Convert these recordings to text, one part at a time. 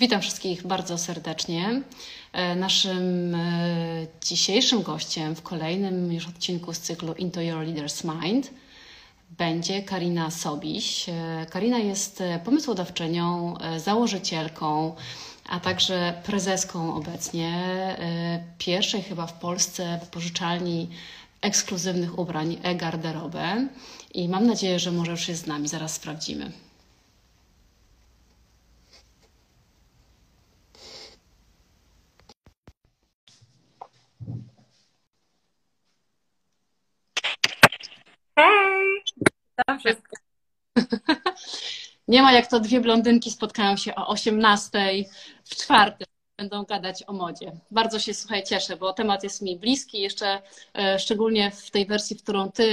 Witam wszystkich bardzo serdecznie. E, naszym e, dzisiejszym gościem w kolejnym już odcinku z cyklu Into Your Leader's Mind będzie Karina Sobiś. E, Karina jest pomysłodawczynią, założycielką, a także prezeską obecnie pierwszej chyba w Polsce wypożyczalni ekskluzywnych ubrań e-garderobe i mam nadzieję, że może już jest z nami, zaraz sprawdzimy. Hej! Witam wszystkich. Nie ma jak to dwie blondynki spotkają się o 18 w czwartek. Będą gadać o modzie. Bardzo się słuchaj cieszę, bo temat jest mi bliski, jeszcze e, szczególnie w tej wersji, w którą ty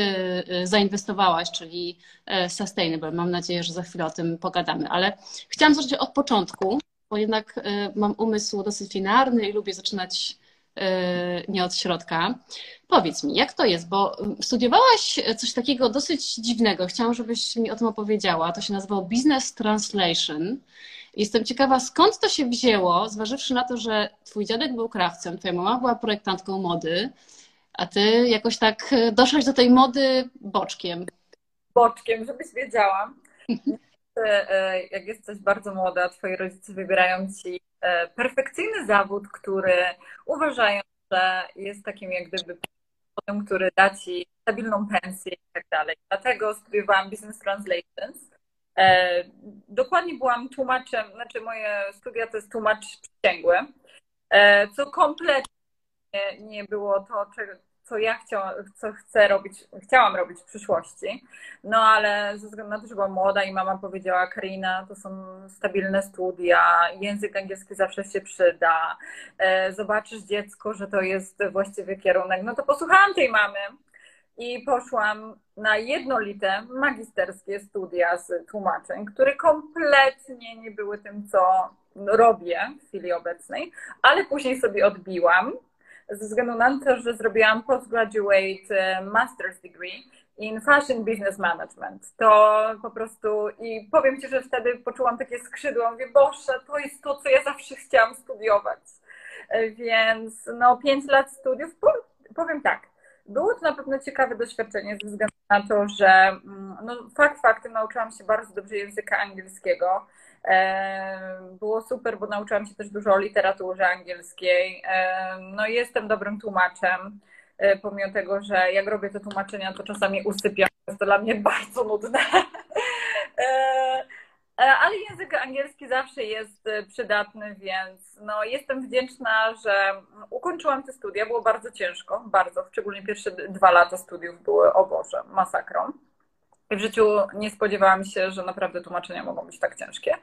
e, zainwestowałaś, czyli e, sustainable. Mam nadzieję, że za chwilę o tym pogadamy, ale chciałam zacząć od początku, bo jednak mam umysł dosyć linearny i lubię zaczynać nie od środka. Powiedz mi, jak to jest, bo studiowałaś coś takiego dosyć dziwnego. Chciałam, żebyś mi o tym opowiedziała. To się nazywało Business Translation. Jestem ciekawa, skąd to się wzięło, zważywszy na to, że twój dziadek był krawcem, twoja mama była projektantką mody, a ty jakoś tak doszłaś do tej mody boczkiem. Boczkiem, żebyś wiedziała. E, jak jesteś bardzo młoda, twoi rodzice wybierają ci perfekcyjny zawód, który uważają, że jest takim jak gdyby który da ci stabilną pensję i tak dalej. Dlatego studiowałam Business Translations. E, dokładnie byłam tłumaczem, znaczy moje studia to jest tłumacz przysięgły, co kompletnie nie było to, co ja chciałam, co chcę robić, chciałam robić w przyszłości. No ale ze względu na to, że byłam młoda i mama powiedziała, Karina, to są stabilne studia, język angielski zawsze się przyda, e, zobaczysz dziecko, że to jest właściwy kierunek, no to posłuchałam tej mamy i poszłam na jednolite magisterskie studia z tłumaczeń, które kompletnie nie były tym, co robię w chwili obecnej, ale później sobie odbiłam ze względu na to, że zrobiłam postgraduate e, master's degree in fashion business management. To po prostu i powiem Ci, że wtedy poczułam takie skrzydła, mówię, Boże, to jest to, co ja zawsze chciałam studiować. E, więc no pięć lat studiów, powiem tak, było to na pewno ciekawe doświadczenie ze względu na to, że mm, no, fakt faktem nauczyłam się bardzo dobrze języka angielskiego. Było super, bo nauczyłam się też dużo o literaturze angielskiej. No jestem dobrym tłumaczem, e, pomimo tego, że jak robię te tłumaczenia, to czasami usypiam. Jest to dla mnie bardzo nudne. E, e, ale język angielski zawsze jest przydatny, więc no, jestem wdzięczna, że ukończyłam te studia. Było bardzo ciężko, bardzo. Szczególnie pierwsze dwa lata studiów były, o Boże, masakrą. W życiu nie spodziewałam się, że naprawdę tłumaczenia mogą być tak ciężkie.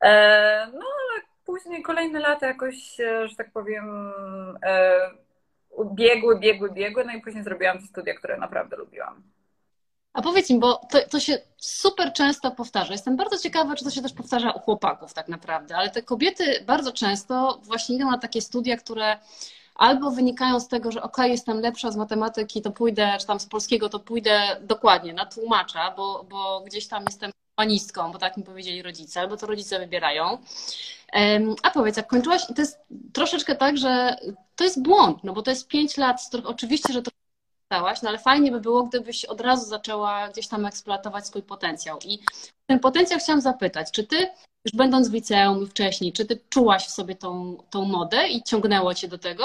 E, no ale później kolejne lata jakoś, e, że tak powiem, e, biegły, biegły, biegły, no i później zrobiłam te studia, które naprawdę lubiłam. A powiedz mi, bo to, to się super często powtarza. Jestem bardzo ciekawa, czy to się też powtarza u chłopaków tak naprawdę, ale te kobiety bardzo często właśnie idą na takie studia, które albo wynikają z tego, że ok, jestem lepsza z matematyki, to pójdę, czy tam z polskiego, to pójdę dokładnie na tłumacza, bo, bo gdzieś tam jestem humanistką, bo tak mi powiedzieli rodzice, albo to rodzice wybierają. A powiedz, jak kończyłaś, to jest troszeczkę tak, że to jest błąd, no bo to jest pięć lat, oczywiście, że to no ale fajnie by było, gdybyś od razu zaczęła gdzieś tam eksploatować swój potencjał. I ten potencjał chciałam zapytać, czy ty już będąc w liceum wcześniej, czy ty czułaś w sobie tą, tą modę i ciągnęło cię do tego?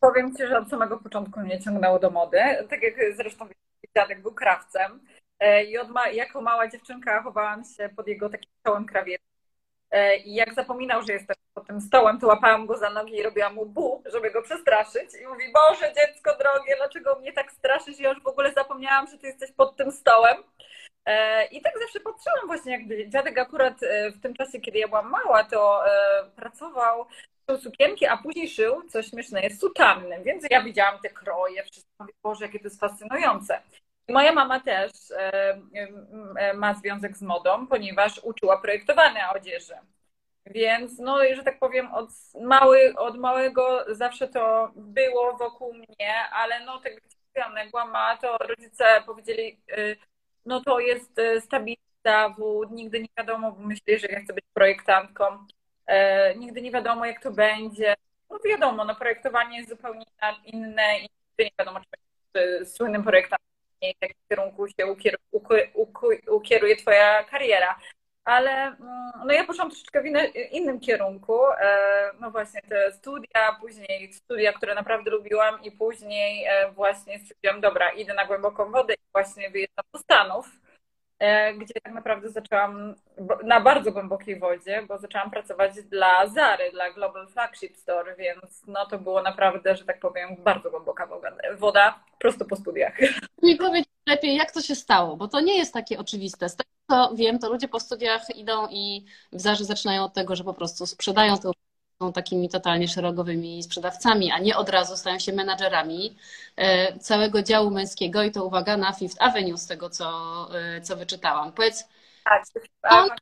Powiem ci, że od samego początku mnie ciągnęło do mody. Tak jak zresztą dziadek był krawcem. E, I od ma- jako mała dziewczynka chowałam się pod jego takim stołem krawieckim. E, I jak zapominał, że jestem pod tym stołem, to łapałam go za nogi i robiłam mu bu, żeby go przestraszyć. I mówi, Boże, dziecko drogie, dlaczego mnie tak straszysz? Ja już w ogóle zapomniałam, że ty jesteś pod tym stołem. E, I tak zawsze patrzyłam właśnie, jak dziadek akurat e, w tym czasie, kiedy ja byłam mała, to pracował, szył sukienki, a później szył, co śmieszne jest, sutanny, więc ja widziałam te kroje, wszystko, Boże, jakie to jest fascynujące. Moja mama też ma związek z modą, ponieważ uczyła projektowania odzieży. Więc, no, że tak powiem, od, mały, od małego zawsze to było wokół mnie, ale no, tak jak mówiłam, to rodzice powiedzieli, no to jest e, stabilny zawód, nigdy nie wiadomo, bo myślę, że ja chcę być projektantką. e, nigdy nie wiadomo, jak to będzie. No wiadomo, no projektowanie jest zupełnie inne i nigdy nie wiadomo, czy będzie słynnym projektem, w jakim kierunku się ukieruje, ukieruje twoja kariera ale mm, no ja poszłam troszeczkę w inny, innym kierunku. E, no właśnie te studia, później studia, które naprawdę lubiłam i później e, właśnie stwierdziłam, dobra, idę na głęboką wodę i właśnie wyjeżdżam do Stanów, gdzie tak naprawdę zaczęłam na bardzo głębokiej wodzie, bo zaczęłam pracować dla Zary, dla Global Flagship Store, więc no to było naprawdę, że tak powiem, bardzo głęboka woda, prosto po studiach. Mi powiedz lepiej, jak to się stało, bo to nie jest takie oczywiste. Z tego co wiem, to ludzie po studiach idą i w zarze zaczynają od tego, że po prostu sprzedają to są takimi totalnie szerogowymi sprzedawcami, a nie od razu stają się menadżerami e, całego działu męskiego i to uwaga na Fifth Avenue z tego, co, e, co wyczytałam. Powiedz, tak, tak.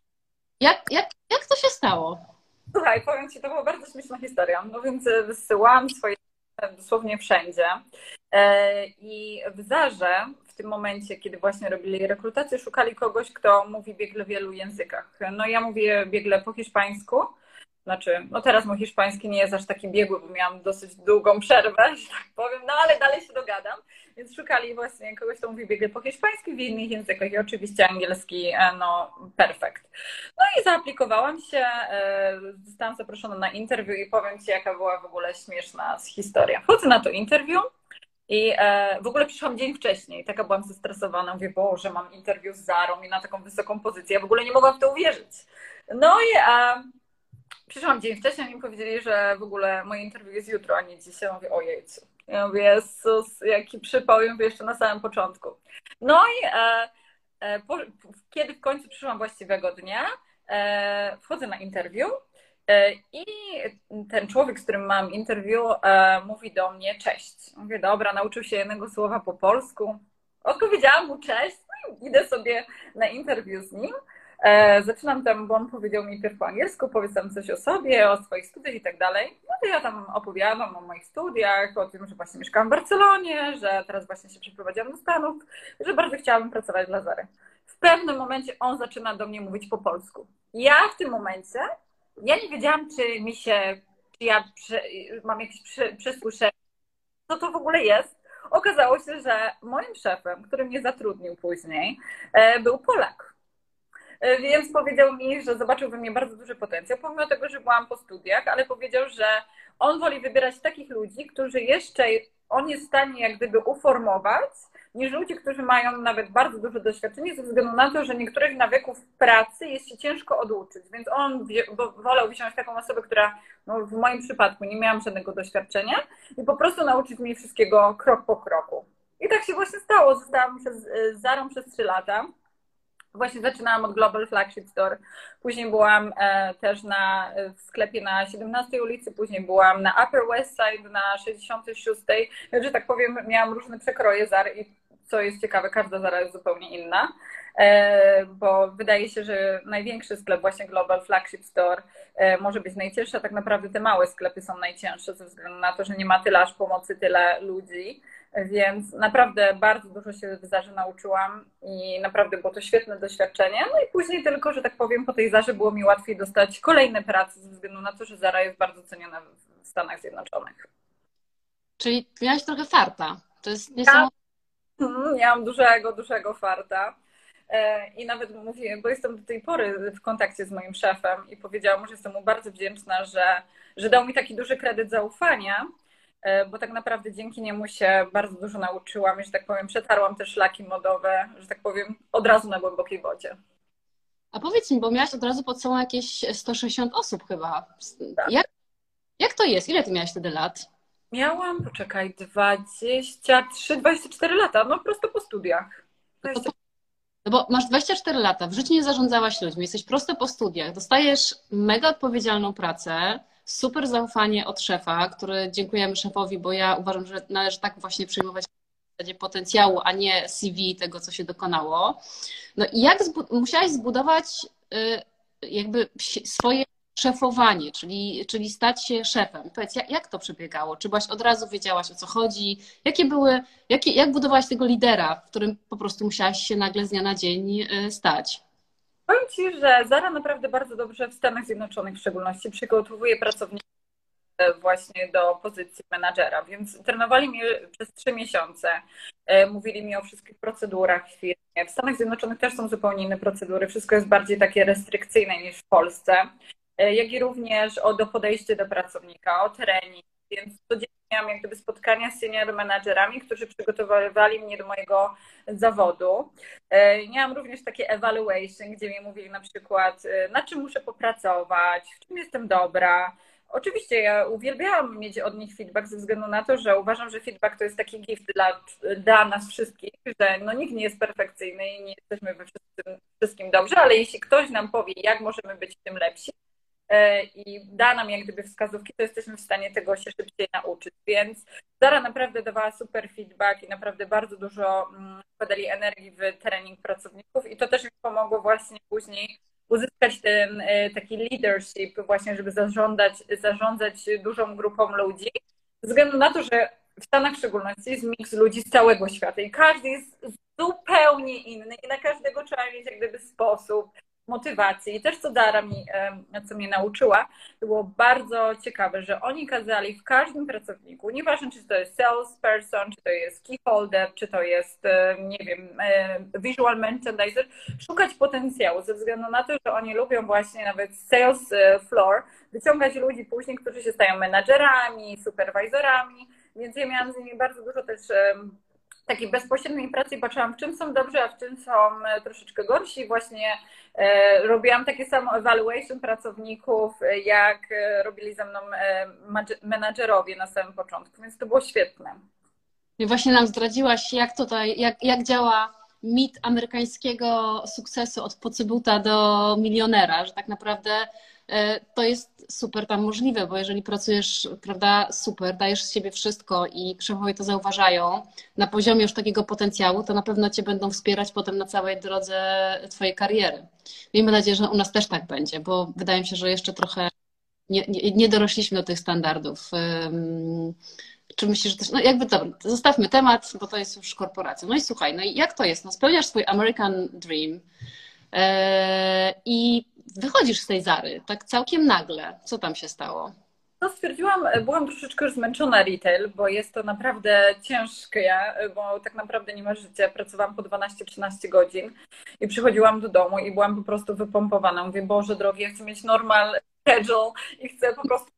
jak, jak, jak to się stało? Słuchaj, powiem Ci, to była bardzo śmieszna historia. No więc wysyłałam swoje dosłownie wszędzie. E, I w Zarze w tym momencie, kiedy właśnie robili rekrutację, szukali kogoś, kto mówi biegle w wielu językach. No ja mówię biegle po hiszpańsku, znaczy, no teraz mój hiszpański nie jest aż taki biegły, bo miałam dosyć długą przerwę, że tak powiem, no ale dalej się dogadam. Więc szukali właśnie kogoś, kto mówi biegle po hiszpańsku w innych językach i oczywiście angielski, e, no perfekt. No i zaaplikowałam się, e, zostałam zaproszona na interwiu i powiem Ci, jaka była w ogóle śmieszna historia. Wchodzę na to interwiu, i e, w ogóle przyszłam dzień wcześniej, taka byłam zestresowana, mówię, Boże, mam interwiu z Zarą i na taką wysoką pozycję, ja w ogóle nie mogłam w to uwierzyć. No i e, przyszłam dzień wcześniej, oni powiedzieli, że w ogóle moje interwiu jest jutro, a nie dzisiaj. Ja mówię, ojej, ja mówię, Jezus, jaki przypał, mówię jeszcze na samym początku. No i e, e, po, kiedy w końcu przyszłam właściwego dnia, e, wchodzę na interwiu E, I ten człowiek, z którym mam interwiu, e, mówi do mnie cześć. Mówię, dobra, nauczył się jednego słowa po polsku. Odpowiedziałam mu cześć, no i idę sobie na interwiu z nim. E, zaczynam tam, bo on powiedział mi pierw po angielsku, powiedz tam coś o sobie, o swoich studiach i tak dalej. No to ja tam opowiadam o moich studiach, o tym, że właśnie mieszkałam w Barcelonie, że teraz właśnie się przeprowadziłam do Stanów, że bardzo chciałabym pracować dla Zary. W pewnym momencie on zaczyna do mnie mówić po polsku. Ja w tym momencie ja nie wiedziałam, czy mi się, czy ja mam jakieś przesłyszenie, co to w ogóle jest. Okazało się, że moim szefem, który mnie zatrudnił później, e, był Polak. E, więc powiedział mi, że zobaczył we mnie bardzo duży potencjał, pomimo tego, że byłam po studiach, ale powiedział, że on woli wybierać takich ludzi, którzy jeszcze on jest w stanie jak gdyby uformować niż ludzie, którzy mają nawet bardzo duże doświadczenie, ze względu na to, że niektórych nawyków pracy jest się ciężko oduczyć. Więc on wolał wziąć taką osobę, która no, w moim przypadku nie miałam żadnego doświadczenia i po prostu nauczyć mnie wszystkiego krok po kroku. I tak się właśnie stało. Zostałam przez Zarą przez trzy lata. Właśnie zaczynałam od Global Flagship Store. Później byłam e, też na, w sklepie na 17 ulicy, później byłam na Upper West Side na 66. Że tak powiem, miałam różne przekroje Zary i co jest ciekawe, każda zara jest zupełnie inna, e, bo wydaje się, że największy sklep, właśnie Global Flagship Store, e, może być najcięższy, a tak naprawdę te małe sklepy są najcięższe ze względu na to, że nie ma tyle aż pomocy, tyle ludzi. Więc naprawdę bardzo dużo się w Zarze nauczyłam i naprawdę było to świetne doświadczenie. No i później tylko, że tak powiem, po tej Zarze było mi łatwiej dostać kolejne prace ze względu na to, że Zara jest bardzo ceniona w Stanach Zjednoczonych. Czyli miałaś trochę farta. To jest niesamowite. Mhm, miałam dużego, dużego farta. E, I nawet mówię, bo jestem do tej pory w kontakcie z moim szefem i powiedziałam mu, że jestem mu bardzo wdzięczna, że, że dał mi taki duży kredyt zaufania, bo tak naprawdę dzięki niemu się bardzo dużo nauczyłam i, że tak powiem, przetarłam te szlaki modowe, że tak powiem, od razu na głębokiej wodzie. A powiedz mi, bo miałaś od razu pod sobą jakieś 160 osób chyba. Tak. Jak, jak to jest? Ile ty miałaś wtedy lat? Miałam, poczekaj, 23, 24 lata, no prosto po studiach. No, no bo masz 24 lata, w życiu nie zarządzałaś ludźmi, jesteś prosto po studiach, dostajesz mega odpowiedzialną pracę, super zaufanie od szefa, który dziękujemy szefowi, bo ja uważam, że należy tak właśnie przyjmować zasadzie potencjału, a nie CV tego, co się dokonało. No i jak zbu musiałaś zbudować y, jakby swoje szefowanie, czyli, czyli stać się szefem. Powiedz, jak, jak to przebiegało? Czy byłaś od razu wiedziałaś o co chodzi? Jakie były, jakie, jak budowałaś tego lidera, w którym po prostu musiałaś się nagle z dnia na dzień y, stać? Powiem Ci, że Zara naprawdę bardzo dobrze w Stanach Zjednoczonych w szczególności przygotowuje pracowników właśnie do pozycji menadżera, więc trenowali mnie przez trzy miesiące. E, mówili mi o wszystkich procedurach w firmie. W Stanach Zjednoczonych też są zupełnie inne procedury. Wszystko jest bardziej takie restrykcyjne niż w Polsce. E, jak i również o do podejście do pracownika, o trening. Więc codziennie miałam jak gdyby spotkania z senior menadżerami, którzy przygotowywali mnie do mojego zawodu. E, miałam również takie evaluation, gdzie mi mówili na przykład, na czym muszę popracować, w czym jestem dobra, Oczywiście ja uwielbiałam mieć od nich feedback ze względu na to, że uważam, że feedback to jest taki gift dla, dla nas wszystkich, że no nikt nie jest perfekcyjny i nie jesteśmy we wszystkim, wszystkim dobrze, ale jeśli ktoś nam powie, jak możemy być tym lepsi e, i da nam jak gdyby wskazówki, to jesteśmy w stanie tego się szybciej nauczyć. Więc Zara naprawdę dawała super feedback i naprawdę bardzo dużo mm, wkładali energii w trening pracowników i to też mi pomogło właśnie później uzyskać ten e, taki leadership właśnie, żeby zarządzać, zarządzać dużą grupą ludzi, ze względu na to, że w Stanach w szczególności jest miks ludzi z całego świata i każdy jest zupełnie inny i na każdego trzeba mieć jak gdyby sposób, motywacji. I też co Dara mi, co mnie nauczyła, było bardzo ciekawe, że oni kazali w każdym pracowniku, nieważne czy to jest salesperson, czy to jest keyholder, czy to jest, nie wiem, visual merchandiser, szukać potencjału ze względu na to, że oni lubią właśnie nawet sales e, floor, wyciągać ludzi później, którzy się stają menadżerami, superwizorami, więc ja miałam z nimi bardzo dużo też takiej bezpośredniej pracy patrzyłam, w czym są dobrzy, a w czym są e, troszeczkę gorsi. Właśnie e, robiłam takie samo evaluation pracowników, e, jak robili ze mną menadżerowie na samym początku, więc to było świetne. I właśnie nam zdradziłaś, jak tutaj, jak, jak działa mit amerykańskiego sukcesu od pocybuta do milionera, że tak naprawdę to jest super tam możliwe, bo jeżeli pracujesz, prawda, super, dajesz z siebie wszystko i szefowie to zauważają na poziomie już takiego potencjału, to na pewno cię będą wspierać potem na całej drodze twojej kariery. Miejmy nadzieję, że u nas też tak będzie, bo wydaje mi się, że jeszcze trochę nie, nie, nie dorośliśmy do tych standardów. Czy myślisz, że też, no jakby dobra, zostawmy temat, bo to jest już korporacja. No i słuchaj, no i jak to jest? No spełniasz swój American Dream e, i wychodzisz z tej Zary, tak całkiem nagle. Co tam się stało? No stwierdziłam, byłam troszeczkę zmęczona retail, bo jest to naprawdę ciężkie, bo tak naprawdę nie ma życia. Pracowałam po 12-13 godzin i przychodziłam do domu i byłam po prostu wypompowana. Mówię, Boże drogi, ja chcę mieć normal schedule i chcę po prostu,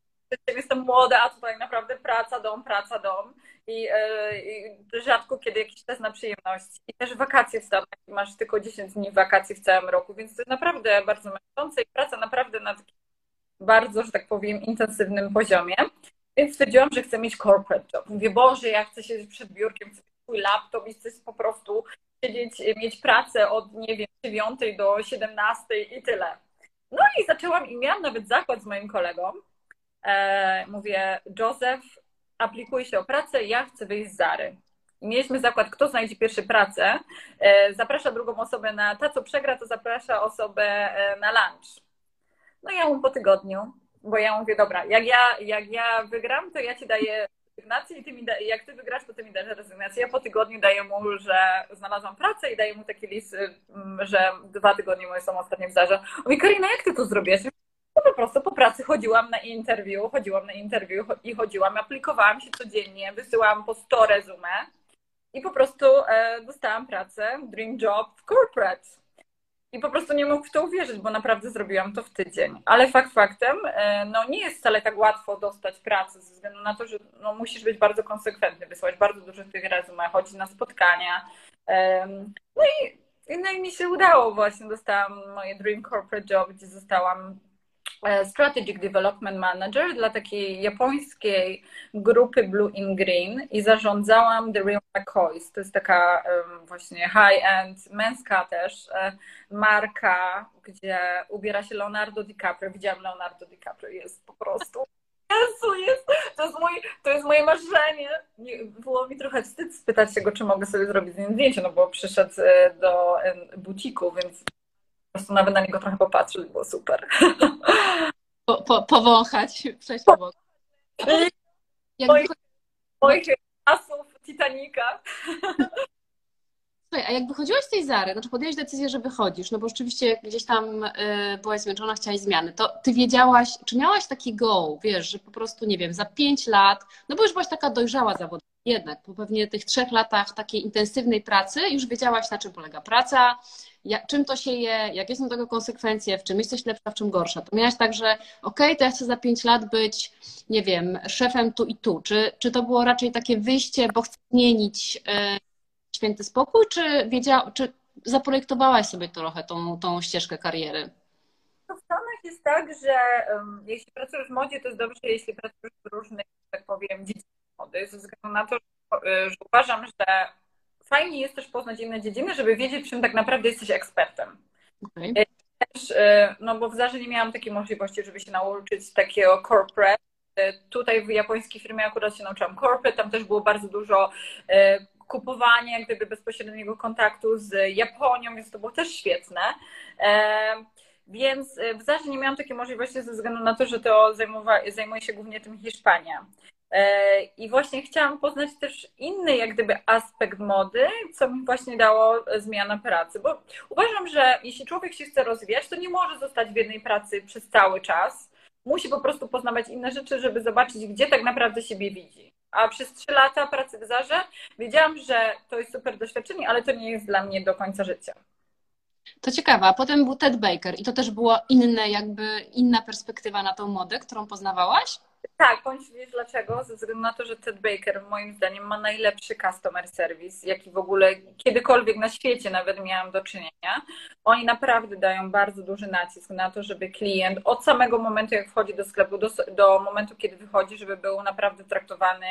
jestem młoda, a tutaj naprawdę praca, dom, praca, dom. I, e, i rzadko kiedy jakiś czas na przyjemność. I też wakacje w Stanach, masz tylko 10 dni wakacji w całym roku, więc to jest naprawdę bardzo męczące i praca naprawdę na takim bardzo, że tak powiem, intensywnym poziomie. Więc stwierdziłam, że chcę mieć corporate job. Mówię, Boże, ja chcę siedzieć przed biurkiem, chcę mieć swój laptop i chcę po prostu siedzieć, mieć pracę od, nie wiem, 9 do 17 i tyle. No i zaczęłam i miałam nawet zakład z moim kolegą. E, mówię, Joseph, aplikuj się o pracę, ja chcę wyjść z Zary. Mieliśmy zakład, kto znajdzie pierwszy pracę, e, zaprasza drugą osobę na, ta co przegra, to zaprasza osobę e, na lunch. No ja mu po tygodniu, bo ja mówię, dobra, jak ja, jak ja wygram, to ja ci daję rezygnację i ty mi da, jak ty wygrasz, to ty mi dasz rezygnację. Ja po tygodniu daję mu, że znalazłam pracę i daję mu taki list, że dwa tygodnie moje są ostatnie w Zarze. On mówi, Karina, jak ty to zrobisz? No po prostu po pracy chodziłam na interview, chodziłam na interview i chodziłam, aplikowałam się codziennie, wysyłałam po 100 resume i po prostu e, dostałam pracę, dream job w corporate. I po prostu nie mógł w to uwierzyć, bo naprawdę zrobiłam to w tydzień. Ale fakt faktem, e, no nie jest wcale tak łatwo dostać pracę ze względu na to, że no, musisz być bardzo konsekwentny, wysłać bardzo dużo tych resume, chodzić na spotkania. No i, no i mi się udało właśnie, dostałam moje dream corporate job, gdzie zostałam Strategic Development Manager dla takiej japońskiej grupy Blue in Green i zarządzałam The Real McCoys. To jest taka właśnie high-end, męska też e, marka, gdzie ubiera się Leonardo DiCaprio. Widziałam Leonardo DiCaprio, jest po prostu Jezu, jest, to, jest mój, to jest moje marzenie. Było mi trochę wstyd spytać się go, czy mogę sobie zrobić z nim zdjęcie, no bo przyszedł e, do butiku, więc prostu nawet na niego trochę popatrzeć, było super. Po, po, powąchać, przejść. Jak moich, moich czasów Titanica. Słuchaj, a jak wychodziłaś z tej Zary, znaczy podjęłaś decyzję, że wychodzisz, no bo rzeczywiście gdzieś tam y, byłaś zmęczona, chciałaś zmiany, to ty wiedziałaś, czy miałaś taki goal, wiesz, że po prostu, nie wiem, za pięć lat, no bo już byłaś taka dojrzała zawodowo, jednak po pewnie tych trzech latach takiej intensywnej pracy już wiedziałaś, na czym polega praca, jak, czym to się je, jakie są tego konsekwencje, w czym jesteś lepsza, w czym gorsza. To miałaś tak, że okej, okay, to ja chcę za pięć lat być, nie wiem, szefem tu i tu. Czy, czy to było raczej takie wyjście, bo chcę zmienić y, święty spokój, czy, wiedział, czy zaprojektowałaś sobie trochę tą, tą ścieżkę kariery? w Stanach jest tak, że um, jeśli pracujesz w modzie, to jest dobrze, jeśli pracujesz w różnych, tak powiem, dziedzinach mody, ze względu na to, że, że uważam, że fajnie jest też poznać inne dziedziny, żeby wiedzieć, czym tak naprawdę jesteś ekspertem. Okay. Też, e, no bo w Zarze nie miałam takiej możliwości, żeby się nauczyć takiego corporate. E, tutaj w japońskiej firmie akurat się nauczyłam corporate, tam też było bardzo dużo e, kupowania, gdyby bezpośredniego kontaktu z Japonią, więc to było też świetne. Więc w Zarze nie miałam takiej możliwości ze względu na to, że to zajmuje się głównie tym Hiszpania. E, I właśnie chciałam poznać też inny, jak gdyby, aspekt mody, co mi właśnie dało zmiana pracy. Bo uważam, że jeśli człowiek się chce rozwijać, to nie może zostać w jednej pracy przez cały czas. Musi po prostu poznawać inne rzeczy, żeby zobaczyć, gdzie tak naprawdę siebie widzi. A przez trzy lata pracy w Zarze wiedziałam, że to jest super doświadczenie, ale to nie jest dla mnie do końca życia. To ciekawe, potem był Ted Baker i to też była inne, jakby inna perspektywa na tą modę, którą poznawałaś? Tak, bądź wiesz dlaczego? Ze względu na to, że Ted Baker moim zdaniem ma najlepszy customer service, jaki w ogóle kiedykolwiek na świecie nawet miałam do czynienia. Oni naprawdę dają bardzo duży nacisk na to, żeby klient od samego momentu, jak wchodzi do sklepu, do, do momentu, kiedy wychodzi, żeby był naprawdę traktowany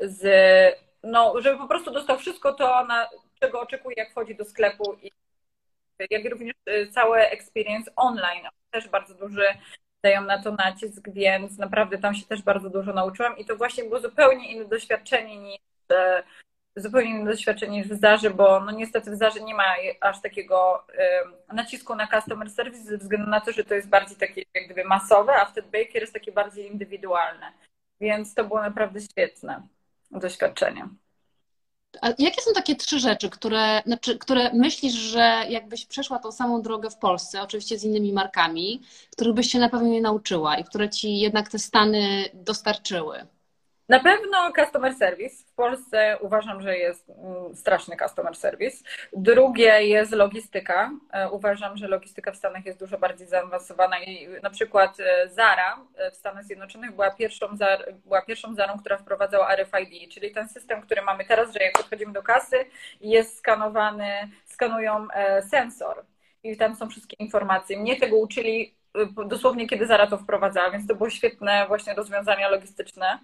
z, no, żeby po prostu dostał wszystko to, na, czego oczekuje, jak wchodzi do sklepu i jak również y, cały experience online, też bardzo duży dają na to nacisk, więc naprawdę tam się też bardzo dużo nauczyłam i to właśnie było zupełnie inne doświadczenie niż e, zupełnie inne doświadczenie niż w Zarze, bo no niestety w Zarze nie ma aż takiego nacisku na customer service ze względu na to, że to jest bardziej takie jak gdyby masowe, a wtedy Baker jest takie bardziej indywidualne. Więc to było naprawdę świetne doświadczenie. A jakie są takie trzy rzeczy, które, znaczy, które myślisz, że jakbyś przeszła tą samą drogę w Polsce, oczywiście z innymi markami, których byś się na pewno nie nauczyła i które ci jednak te Stany dostarczyły? Na pewno customer service. W Polsce uważam, że jest mm, straszny customer service. Drugie jest logistyka. E, uważam, że logistyka w Stanach jest dużo bardziej zaawansowana i na przykład e, Zara e, w Stanach Zjednoczonych była pierwszą, była pierwszą Zarą, która wprowadzała RFID, czyli ten system, który mamy teraz, że jak podchodzimy do kasy jest skanowany, skanują sensor i tam są wszystkie informacje. Mnie tego uczyli dosłownie, kiedy Zara to wprowadzała, więc to było świetne właśnie rozwiązania logistyczne.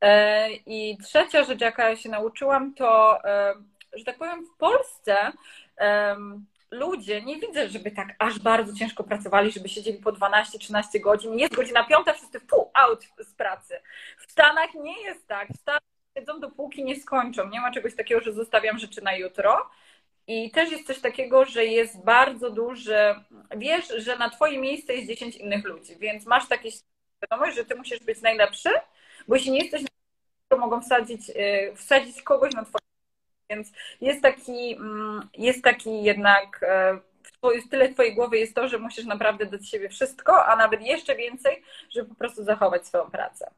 E, I trzecia rzecz, jaka ja się nauczyłam, to, e, że tak powiem, w Polsce ludzie nie widzę, żeby tak aż bardzo ciężko pracowali, żeby siedzieli po 12-13 godzin. Jest godzina piąta, wszyscy pół out z pracy. W Stanach nie jest tak. W Stanach siedzą dopóki nie skończą. Nie ma czegoś takiego, że zostawiam rzeczy na jutro. I też jest coś takiego, że jest bardzo duży, wiesz, że na twoje miejsce jest 10 innych ludzi, więc masz takie świadomość, że ty musisz być najlepszy, bo jeśli nie jesteś, to mogą wsadzić, y, wsadzić kogoś na twoje więc jest taki, mm, jest taki jednak e, w tyle twojej głowy jest to, że musisz naprawdę dać siebie wszystko, a nawet jeszcze więcej, żeby po prostu zachować swoją pracę.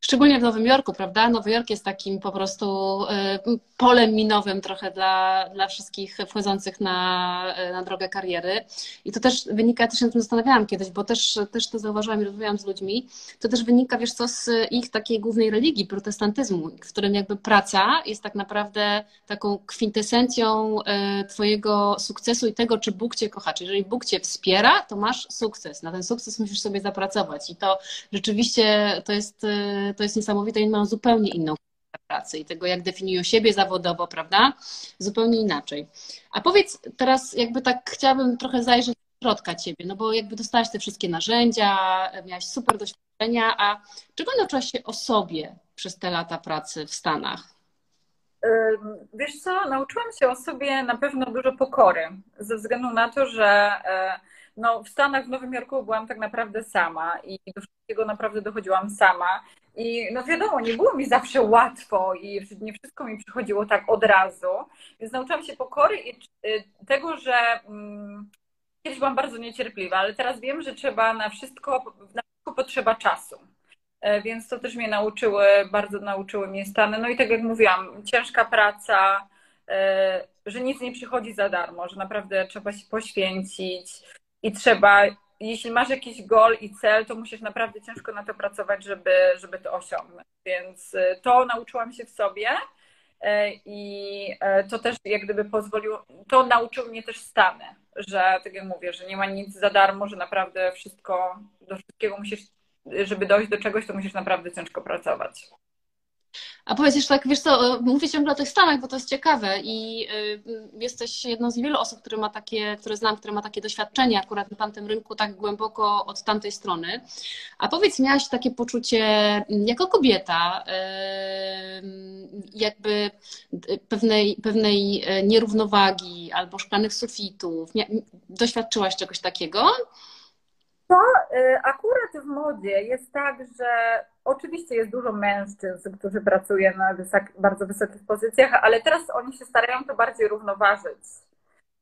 Szczególnie w Nowym Jorku, prawda? Nowy Jork jest takim po prostu y, polem minowym trochę dla, dla wszystkich wchodzących na, y, na drogę kariery. I to też wynika, ja też się nad tym zastanawiałam kiedyś, bo też, też to zauważyłam i rozmawiałam z ludźmi, to też wynika, wiesz co, z ich takiej głównej religii, protestantyzmu, w którym jakby praca jest tak naprawdę taką kwintesencją y, twojego sukcesu i tego, czy Bóg cię kocha. Czyli jeżeli Bóg cię wspiera, to masz sukces. Na ten sukces musisz sobie zapracować. I to rzeczywiście to jest to jest niesamowite, oni mają zupełnie inną pracy i tego, jak definiują siebie zawodowo, prawda? Zupełnie inaczej. A powiedz teraz, jakby tak chciałabym trochę zajrzeć do środka ciebie, no bo jakby dostałaś te wszystkie narzędzia, miałaś super doświadczenia, a czego nauczyłaś się o sobie przez te lata pracy w Stanach? Wiesz co, nauczyłam się o sobie na pewno dużo pokory, ze względu na to, że e, no, w Stanach, w Nowym Jorku byłam tak naprawdę sama i do wszystkiego naprawdę dochodziłam sama I no wiadomo, nie było mi zawsze łatwo i nie wszystko mi przychodziło tak od razu, więc nauczyłam się pokory i y, tego, że mm, kiedyś byłam bardzo niecierpliwa, ale teraz wiem, że trzeba na wszystko, na wszystko potrzeba czasu. E, więc to też mnie nauczyły, bardzo nauczyły mnie Stany. No i tak jak mówiłam, ciężka praca, e, że nic nie przychodzi za darmo, że naprawdę trzeba się poświęcić i trzeba, jeśli masz jakiś gol i cel, to musisz naprawdę ciężko na to pracować, żeby, żeby to osiągnąć. Więc e, to nauczyłam się w sobie i to też jak gdyby pozwoliło, to nauczył mnie też Stany, że tak jak mówię, że nie ma nic za darmo, że naprawdę wszystko, do wszystkiego musisz żeby dojść do czegoś, to musisz naprawdę ciężko pracować. A powiedz jeszcze tak, wiesz co, mówię ciągle o tych Stanach, bo to jest ciekawe i y, jesteś jedną z niewielu osób, które ma takie, które znam, które ma takie doświadczenie akurat na tamtym rynku tak głęboko od tamtej strony. A powiedz, miałaś takie poczucie jako kobieta, y, jakby pewnej, pewnej nierównowagi albo szklanych sufitów. Doświadczyłaś czegoś takiego? To y, akurat w modzie jest tak, że oczywiście jest dużo mężczyzn, którzy pracują na bardzo wysokich pozycjach, ale teraz oni się starają to bardziej równoważyć.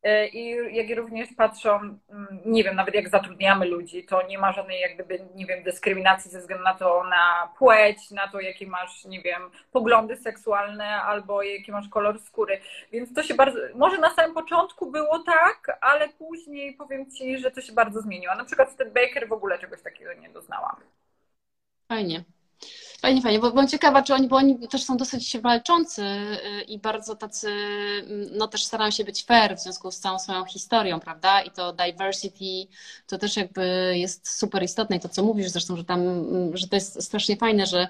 E, I jak również patrzą, mm, nie wiem, nawet jak zatrudniamy ludzi, to nie ma żadnej jak gdyby, nie wiem, dyskryminacji ze względu na to, na płeć, na to, jakie masz, nie wiem, poglądy seksualne albo jaki masz kolor skóry. Więc to się bardzo, może na samym początku było tak, ale później powiem Ci, że to się bardzo zmieniło. Na przykład w Ted Baker w ogóle czegoś takiego nie doznałam. Fajnie. Fajnie, fajnie, bo byłam ciekawa, czy oni, bo oni też są dosyć walczący y, i bardzo tacy, mm, no też starają się być fair w związku z całą swoją historią, prawda? I to diversity to też jakby jest super istotne i to, co mówisz zresztą, że tam, mm, że to jest strasznie fajne, że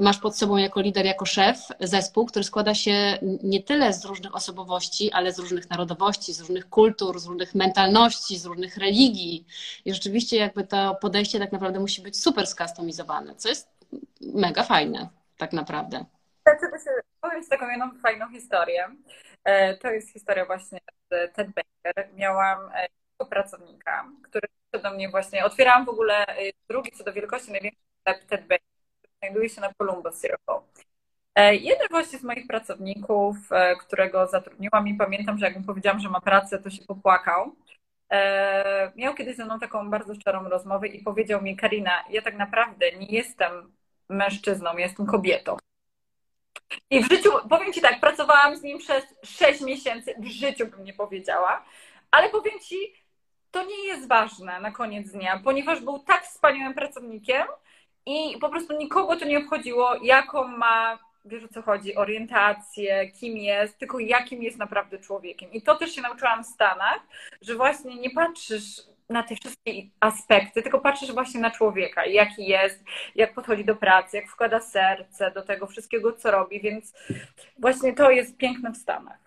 masz pod sobą jako lider, jako szef zespół, który składa się nie tyle z różnych osobowości, ale z różnych narodowości, z różnych kultur, z różnych mentalności, z różnych religii. I rzeczywiście jakby to podejście tak naprawdę musi być super skustomizowane, co jest mega fajne, tak naprawdę. Powiem Ci taką jedną fajną historię. E, to jest historia właśnie z Ted Baker. Miałam e, pracownika, który do mnie właśnie, otwierałam w ogóle e, drugi co do wielkości największy sklep Ted Baker, który znajduje się na Columbus Circle. Jeden właśnie z moich pracowników, którego zatrudniłam i pamiętam, że jak mu powiedziałam, że ma pracę, to się popłakał. Miał kiedyś ze mną taką bardzo szczerą rozmowę i powiedział mi, Karina, ja tak naprawdę nie jestem mężczyzną, jestem kobietą. I w życiu, powiem Ci tak, pracowałam z nim przez 6 miesięcy, w życiu bym nie powiedziała, ale powiem Ci, to nie jest ważne na koniec dnia, ponieważ był tak wspaniałym pracownikiem i po prostu nikogo to nie obchodziło, jaką ma, wiesz o co chodzi, orientację, kim jest, tylko jakim jest naprawdę człowiekiem. I to też się nauczyłam w Stanach, że właśnie nie patrzysz na te wszystkie aspekty, tylko patrzysz właśnie na człowieka, jaki jest, jak podchodzi do pracy, jak wkłada serce do tego wszystkiego, co robi, więc właśnie to jest piękne w Stanach,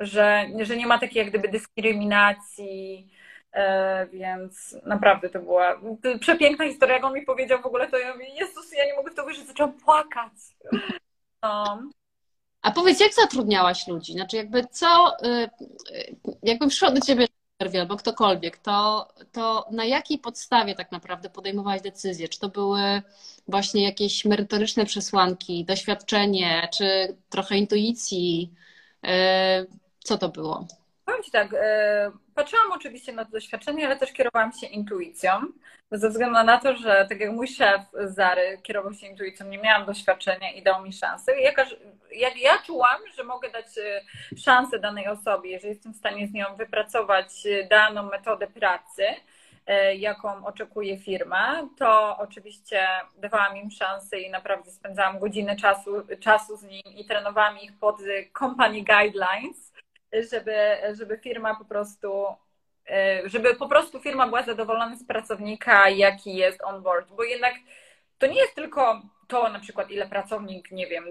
że, że nie ma takiej jak gdyby dyskryminacji, e, więc naprawdę to była przepiękna historia, jak on mi powiedział w ogóle, to ja mówię, Jezus, ja nie mogę w to wierzyć, zaczęłam płakać. No. A powiedz, jak zatrudniałaś ludzi? Znaczy jakby co, y, y, jakbym przyszła do ciebie albo ktokolwiek, to, to na jakiej podstawie tak naprawdę podejmowałaś decyzje? Czy to były właśnie jakieś merytoryczne przesłanki, doświadczenie, czy trochę intuicji? E, co to było? Powiem Ci tak, e, patrzyłam oczywiście na to doświadczenie, ale też kierowałam się intuicją, ze względu na to, że tak jak mój szef Zary kierował się intuicją, nie miałam doświadczenia i dał mi szansę. Jak, jak ja czułam, że mogę dać e, szansę danej osobie, że jestem w stanie z nią wypracować e, daną metodę pracy, jaką oczekuje firma, to oczywiście dawałam im szansę i naprawdę spędzałam godziny czasu, czasu z nim i trenowałam ich pod company guidelines, żeby, żeby firma po prostu e, żeby po prostu firma była zadowolona z pracownika, jaki jest on board, bo jednak to nie jest tylko to na przykład ile pracownik, nie wiem,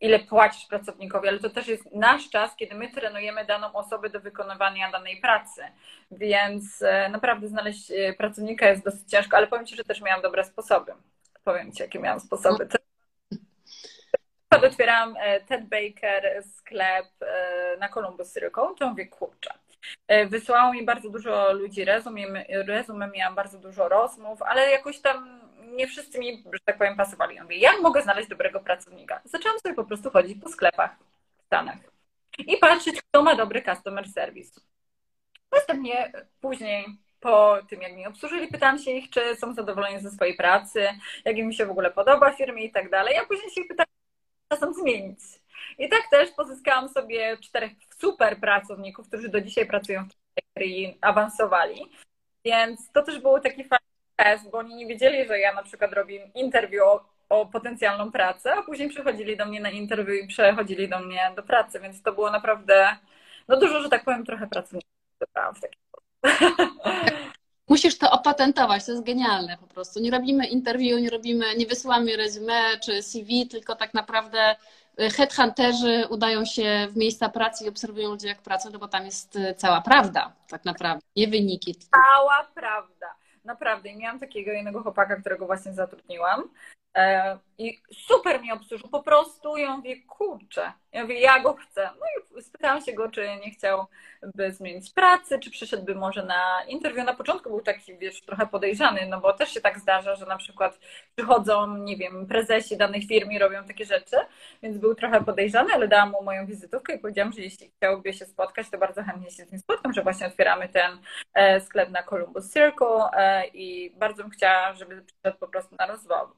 ile płacisz pracownikowi, ale to też jest nasz czas, kiedy my trenujemy daną osobę do wykonywania danej pracy. Więc e, naprawdę znaleźć e, pracownika jest dosyć ciężko, ale powiem Ci, że też miałam dobre sposoby. Powiem Ci, jakie miałam sposoby przykład otwieram e, Ted Baker sklep e, na Columbus Circle, to mówię, kurczę. E, Wysłało mi bardzo dużo ludzi rezum, rezumem miałam bardzo dużo rozmów, ale jakoś tam nie wszyscy mi, że tak powiem, pasowali. Mówię, jak mogę znaleźć dobrego pracownika? Zaczęłam sobie po prostu chodzić po sklepach w Stanach i patrzeć, kto ma dobry customer service. Następnie później po tym, jak mi obsłużyli, pytałam się ich, czy są zadowoleni ze swojej pracy, jak im się w ogóle podoba firmie i tak dalej. Ja później się ich pytałam, czasem zmienić. I tak też pozyskałam sobie czterech super pracowników, którzy do dzisiaj pracują w i awansowali. Więc to też był taki fajny test, bo oni nie wiedzieli, że ja na przykład robię interwiu o, o potencjalną pracę, a później przychodzili do mnie na interwiu i przechodzili do mnie do pracy, więc to było naprawdę, no dużo, że tak powiem, trochę wybrałam w taki Musisz to opatentować, to jest genialne po prostu. Nie robimy interview, nie robimy, nie wysyłamy resume czy CV, tylko tak naprawdę y, headhunterzy udają się w miejsca pracy i obserwują ludzi jak pracują, no bo tam jest y, cała prawda tak naprawdę, nie wyniki. Cała prawda. Naprawdę. I miałam takiego jednego chłopaka, którego właśnie zatrudniłam. E, I super mi obsłużył, po prostu ją mówię, kurczę, ja mówię, ja go chcę. No i spytałam się go, czy nie chciałby zmienić pracy, czy przyszedłby może na interwiu. Na początku był taki, wiesz, trochę podejrzany, no bo też się tak zdarza, że na przykład przychodzą, nie wiem, prezesi danych firm i robią takie rzeczy, więc był trochę podejrzany, ale dałam mu moją wizytówkę i powiedziałam, że jeśli chciałby się spotkać, to bardzo chętnie się z nim spotkam, że właśnie otwieramy ten e, sklep na Columbus Circle e, i bardzo bym chciała, żeby przyszedł po prostu na rozmowę,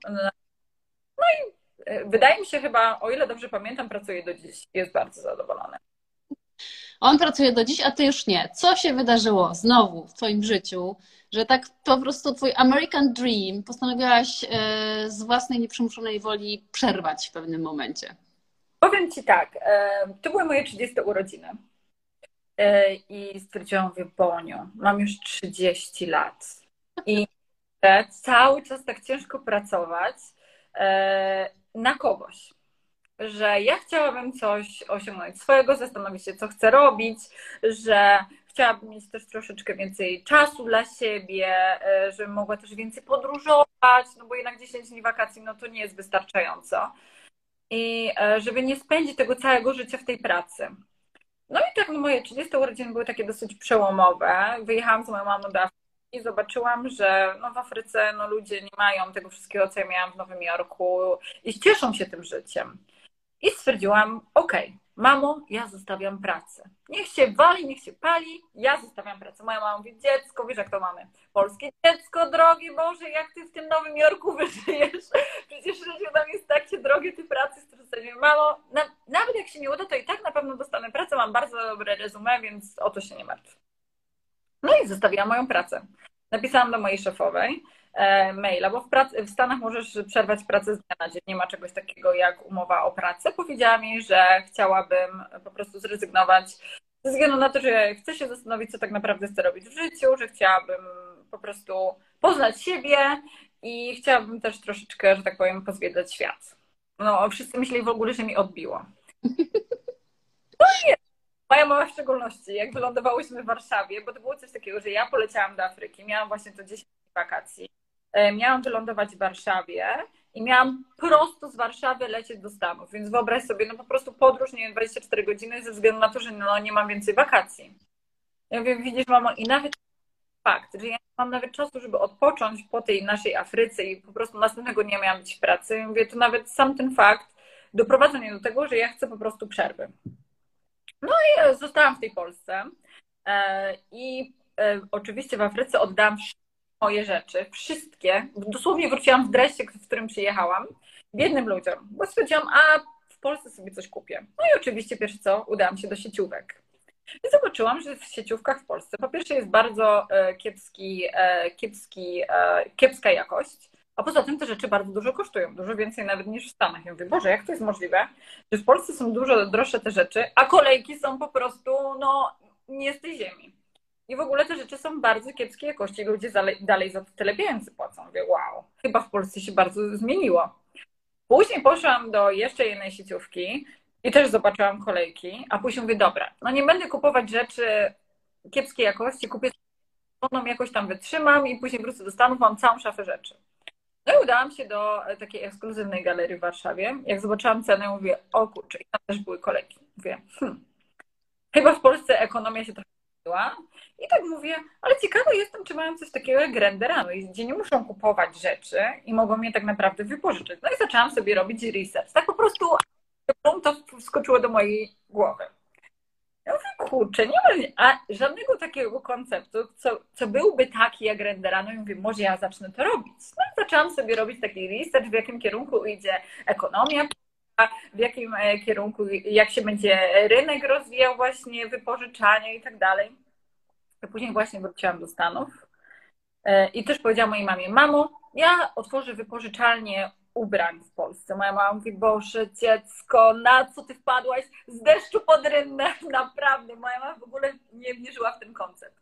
no i e, wydaje mi się chyba, o ile dobrze pamiętam, pracuje do dziś. Jest bardzo zadowolony. On pracuje do dziś, a ty już nie. Co się wydarzyło znowu w twoim życiu, że tak po prostu twój American Dream postanowiłaś e, z własnej nieprzymuszonej woli przerwać w pewnym momencie? Powiem ci tak, e, to były moje 30 urodziny. I stwierdziłam, mówię, Boniu, mam już 30 lat i cały czas tak ciężko pracować, na kogoś. Że ja chciałabym coś osiągnąć swojego, zastanowić się, co chcę robić, że chciałabym mieć też troszeczkę więcej czasu dla siebie, e, żebym mogła też więcej podróżować, no bo jednak 10 dni wakacji, no to nie jest wystarczająco. I e, żeby nie spędzić tego całego życia w tej pracy. No i tak no moje 30 urodziny były takie dosyć przełomowe. Wyjechałam z moją mamą do i zobaczyłam, że no w Afryce no ludzie nie mają tego wszystkiego, co ja miałam w Nowym Jorku i cieszą się tym życiem. I stwierdziłam, okej, okay, mamo, ja zostawiam pracę. Niech się wali, niech się pali, ja zostawiam pracę. Moja mama mówi, dziecko, wiesz jak to mamy? Polskie dziecko, drogie Boże, jak ty w tym Nowym Jorku wyżyjesz? Przecież życie tam jest takie drogie, ty pracy stresujesz. Mamo, na, nawet jak się nie uda, to i tak na pewno dostanę pracę, mam bardzo dobre resume, więc o to się nie martw. No i zostawiłam moją pracę. Napisałam do mojej szefowej e, maila, bo w, pracy, w Stanach możesz przerwać pracę z dnia na dzień. Nie ma czegoś takiego jak umowa o pracę. Powiedziałam jej, że chciałabym po prostu zrezygnować ze względu na to, że chcę się zastanowić, co tak naprawdę chcę robić w życiu, że chciałabym po prostu poznać siebie i chciałabym też troszeczkę, że tak powiem, pozwiedzać świat. No, wszyscy myśleli w ogóle, że mi odbiło. No nie, Moja mama w szczególności, jak wylądowałyśmy w Warszawie, bo to było coś takiego, że ja poleciałam do Afryki, miałam właśnie to 10 wakacji, e, miałam wylądować w Warszawie i miałam prosto z Warszawy lecieć do Stanów, więc wyobraź sobie, no po prostu podróż, nie wiem, 24 godziny ze względu na to, że no, nie mam więcej wakacji. Ja mówię, widzisz mamo, i nawet fakt, że ja nie mam nawet czasu, żeby odpocząć po tej naszej Afryce i po prostu następnego dnia miałam być w pracy. mówię, to nawet sam ten fakt doprowadza mnie do tego, że ja chcę po prostu przerwy. No i e, zostałam w tej Polsce. E, I e, oczywiście w Afryce oddałam moje rzeczy, wszystkie. Dosłownie wróciłam w dresie, w którym przyjechałam, biednym ludziom, bo stwierdziłam, a w Polsce sobie coś kupię. No i oczywiście pierwsze co, udałam się do sieciówek. I zobaczyłam, że w sieciówkach w Polsce po pierwsze jest bardzo kiepski, kiepski, kiepska jakość, a poza tym te rzeczy bardzo dużo kosztują, dużo więcej nawet niż w Stanach. Ja mówię, Boże, jak to jest możliwe, że w Polsce są dużo droższe te rzeczy, a kolejki są po prostu, no, nie z tej ziemi. I w ogóle te rzeczy są bardzo kiepskiej jakości. Ludzie dalej za to tyle pieniędzy płacą. Mówię, wow, chyba w Polsce się bardzo zmieniło. Później poszłam do jeszcze jednej sieciówki i też zobaczyłam kolejki, a później mówię, dobra, no nie będę kupować rzeczy kiepskiej jakości, kupię jakoś tam wytrzymam i później wrócę do Stanów, mam całą szafę rzeczy. No i udałam się do e, takiej ekskluzywnej galerii w Warszawie. Jak zobaczyłam cenę, mówię, o kurczę, i tam też były kolejki. Mówię, hmm, chyba w Polsce ekonomia się trochę I tak mówię, ale ciekawa jestem, czy mają coś takiego jak Renderano, gdzie nie muszą kupować rzeczy i mogą je tak naprawdę wypożyczyć. No i zaczęłam sobie robić research. Tak po prostu to wskoczyło do mojej głowy. Ja mówię, kurczę, nie ma żadnego takiego konceptu, co, co byłby taki jak Renderano. I mówię, może ja zacznę to robić. No i zaczęłam sobie robić taki research, w jakim kierunku idzie ekonomia, w jakim e, kierunku, jak się będzie rynek rozwijał właśnie, wypożyczania i tak dalej. Później właśnie wróciłam do Stanów e, i też powiedziałam mojej mamie, mamo, ja otworzę wypożyczalnię ubrań w Polsce. Moja mama mówi, Boże, dziecko, na co ty wpadłaś z deszczu pod rynnę? Naprawdę, moja mama w ogóle nie wierzyła w ten koncept.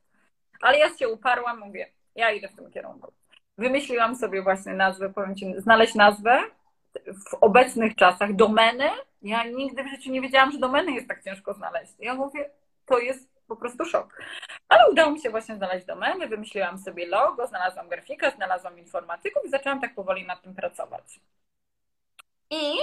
Ale ja się uparłam, mówię, ja idę w tym kierunku. Wymyśliłam sobie właśnie nazwę, powiem Ci, znaleźć nazwę w obecnych czasach, domeny. Ja nigdy w życiu nie wiedziałam, że domeny jest tak ciężko znaleźć. Ja mówię, to jest po prostu szok. Ale udało mi się właśnie znaleźć domeny, wymyśliłam sobie logo, znalazłam grafika, znalazłam informatyków i zaczęłam tak powoli nad tym pracować. I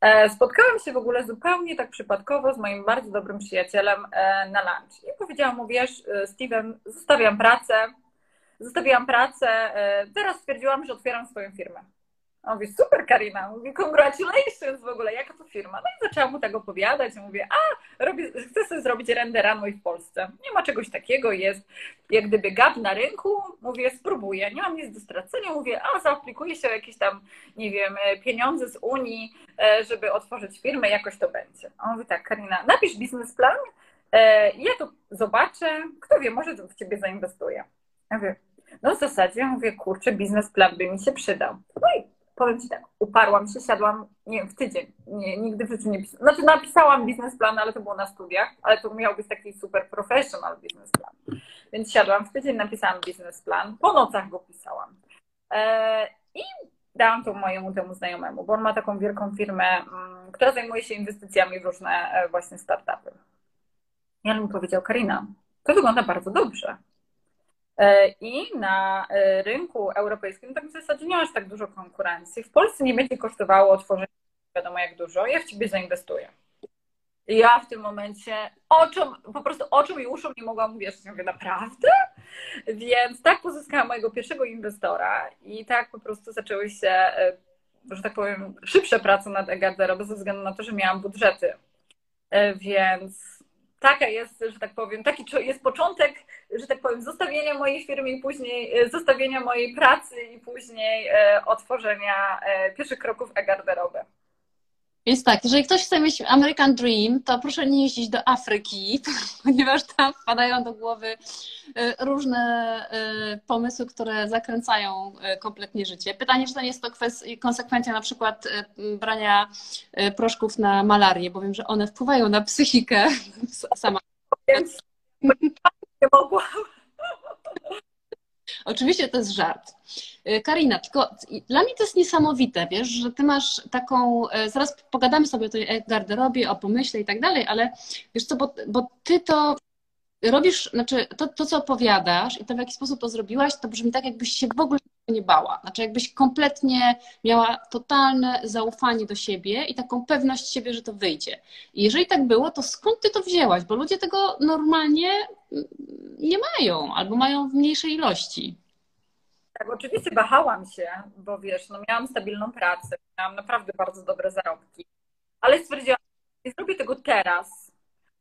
e, spotkałam się w ogóle zupełnie tak przypadkowo z moim bardzo dobrym przyjacielem e, na lunch. I powiedziałam mu, wiesz, e, Steven, zostawiam pracę, zostawiłam pracę, teraz stwierdziłam, że otwieram swoją firmę. On mówi, super Karina, mówi, congratulations w ogóle, jaka to firma? No i zaczęłam mu tak opowiadać, mówię, a, robię, chcę sobie zrobić renderano w Polsce. Nie ma czegoś takiego, jest jak gdyby gap na rynku, mówię, spróbuję, nie mam nic do stracenia, mówię, a, zaaplikuję się o jakieś tam, nie wiem, pieniądze z Unii, e, żeby otworzyć firmę, jakoś to będzie. On mówi tak, Karina, napisz biznesplan, e, ja to zobaczę, kto wie, może w ciebie zainwestuję. Ja mówię, no w zasadzie, mówię, kurczę, biznesplan by mi się przydał. No i powiem Ci tak, uparłam się, siadłam, nie wiem, w tydzień. Nie, nigdy w życiu nie pisałam. Znaczy napisałam biznesplan, ale to było na studiach, ale to miał być taki super professional biznesplan. Więc siadłam w tydzień, napisałam biznesplan, po nocach go pisałam. E, I dałam to mojemu temu znajomemu, bo on ma taką wielką firmę, mm, która zajmuje się inwestycjami w różne e, właśnie startupy. I on mi powiedział, Karina, to wygląda bardzo dobrze. E, I na e, rynku europejskim tak w zasadzie nie masz tak dużo konkurencji. W Polsce nie będzie kosztowało otworzenie wiadomo jak dużo, ja w ciebie zainwestuję. Ja w tym momencie oczom, po prostu oczom i uszom nie mogłam uwierzyć. Mówię, naprawdę? Więc tak pozyskałam mojego pierwszego inwestora i tak po prostu zaczęły się, e, że tak powiem, szybsze prace nad e-garderoby ze względu na to, że miałam budżety. Więc taka jest, że tak powiem, taki jest początek, że tak powiem, zostawienia mojej firmy i później e, zostawienia mojej pracy i później e, otworzenia e, pierwszych kroków e-garderoby. Więc tak, jeżeli ktoś chce mieć American Dream, to proszę nie jeździć do Afryki, ponieważ tam wpadają do głowy e, różne e, pomysły, które zakręcają e, kompletnie życie. Pytanie, czy to nie jest to konsekwencja na przykład brania proszków na malarię, bo wiem, że one wpływają na psychikę sama. Więc nie mogłam. Oczywiście to jest żart. Y, Karina, tylko dla mnie to jest niesamowite, wiesz, że ty masz taką, y, zaraz pogadamy sobie o tej garderobie, o pomyśle i tak dalej, ale wiesz co, bo, bo ty to robisz, znaczy to, to, co opowiadasz i to, w jaki sposób to zrobiłaś, to brzmi tak, jakbyś się w ogóle nie bała. Znaczy, jakbyś kompletnie miała totalne zaufanie do siebie i taką pewność siebie, że to wyjdzie. I jeżeli tak było, to skąd ty to wzięłaś? Bo ludzie tego normalnie mm, nie mają albo mają w mniejszej ilości. Tak, oczywiście wahałam się, bo wiesz, no miałam stabilną pracę, miałam naprawdę bardzo dobre zarobki, ale stwierdziłam, nie zrobię tego teraz,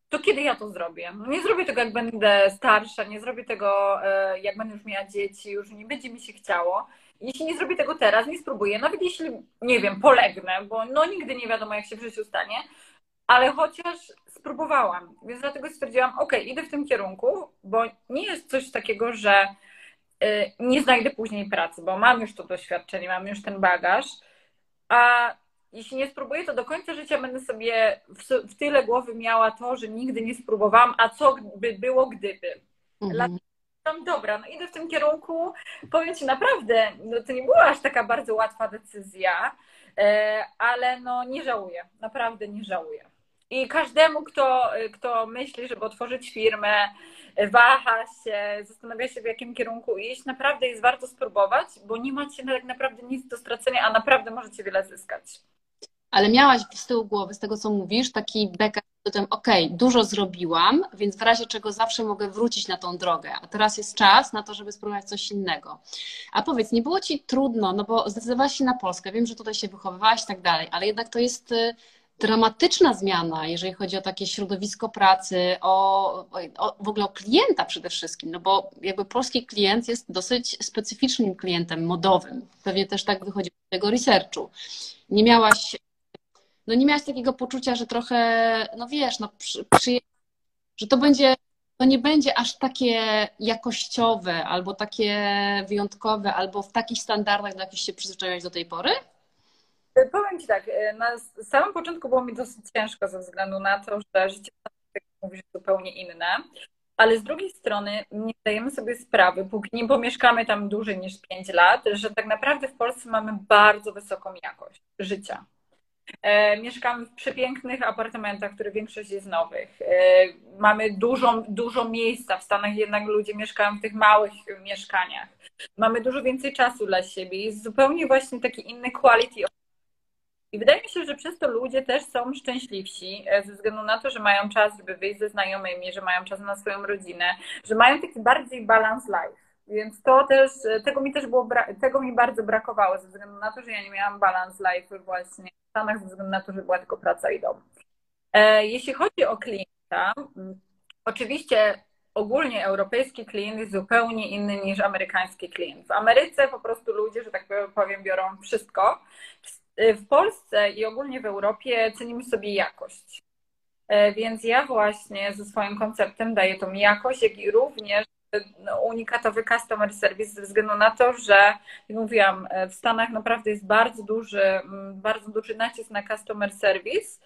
to kiedy ja to zrobię? No nie zrobię tego, jak będę starsza, nie zrobię tego, e, jak będę już miała dzieci, już nie będzie mi się chciało. Jeśli nie zrobię tego teraz, nie spróbuję, nawet jeśli, nie wiem, polegnę, bo no nigdy nie wiadomo, jak się w życiu stanie, ale chociaż spróbowałam, więc dlatego stwierdziłam, ok, idę w tym kierunku, bo nie jest coś takiego, że Y, nie znajdę później pracy, bo mam już to doświadczenie, mam już ten bagaż, a jeśli nie spróbuję, to do końca życia będę sobie w, w tyle głowy miała to, że nigdy nie spróbowałam, a co by było gdyby. Mhm. dobra, no idę w tym kierunku. Powiem Ci naprawdę, no to nie była aż taka bardzo łatwa decyzja, e, ale no nie żałuję, naprawdę nie żałuję. I każdemu, kto, kto myśli, żeby otworzyć firmę, waha się, zastanawia się w jakim kierunku iść, naprawdę jest warto spróbować, bo nie macie tak naprawdę nic do stracenia, a naprawdę możecie wiele zyskać. Ale miałaś z tyłu głowy, z tego co mówisz, taki backup tym, ok, dużo zrobiłam, więc w razie czego zawsze mogę wrócić na tą drogę, a teraz jest czas na to, żeby spróbować coś innego. A powiedz, nie było Ci trudno, no bo zdecydowałaś się na Polskę, wiem, że tutaj się wychowywałaś i tak dalej, ale jednak to jest y, dramatyczna zmiana, jeżeli chodzi o takie środowisko pracy, o, o, w ogóle o klienta przede wszystkim, no bo jakby polski klient jest dosyć specyficznym klientem modowym. Pewnie też tak wychodzi z tego researchu. Nie miałaś, no nie miałaś takiego poczucia, że trochę, no wiesz, no przy, przy, że to będzie, to nie będzie aż takie jakościowe, albo takie wyjątkowe, albo w takich standardach, do jakich się przyzwyczaiłaś do tej pory? Powiem Ci tak, e, na samym początku było mi dosyć ciężko ze względu na to, że życie tak mówisz zupełnie inne, ale z drugiej strony nie zdajemy sobie sprawy, póki nie pomieszkamy tam dłużej niż 5 lat, że tak naprawdę w Polsce mamy bardzo wysoką jakość życia. E, mieszkamy w przepięknych apartamentach, które większość jest nowych. E, mamy dużo, dużo miejsca. W Stanach jednak ludzie mieszkają w tych małych mieszkaniach. Mamy dużo więcej czasu dla siebie. Jest zupełnie właśnie taki inny quality i wydaje mi się, że przez to ludzie też są szczęśliwsi, e, ze względu na to, że mają czas, żeby wyjść ze znajomymi, że mają czas na swoją rodzinę, że mają taki bardziej balance life. Więc to też, tego mi też było, tego mi bardzo brakowało, ze względu na to, że ja nie miałam balance life właśnie Stanach, ze względu na to, że była tylko praca i dom. E, jeśli chodzi o klienta, oczywiście ogólnie europejski klient jest zupełnie inny niż amerykański klient. W Ameryce po prostu ludzie, że tak powiem, biorą wszystko. W Polsce i ogólnie w Europie cenimy sobie jakość. E, więc ja właśnie ze swoim konceptem daję tą jakość, jak i również unikatowy customer service ze względu na to, że jak mówiłam, e, w Stanach naprawdę jest bardzo duży, bardzo duży nacisk na customer service,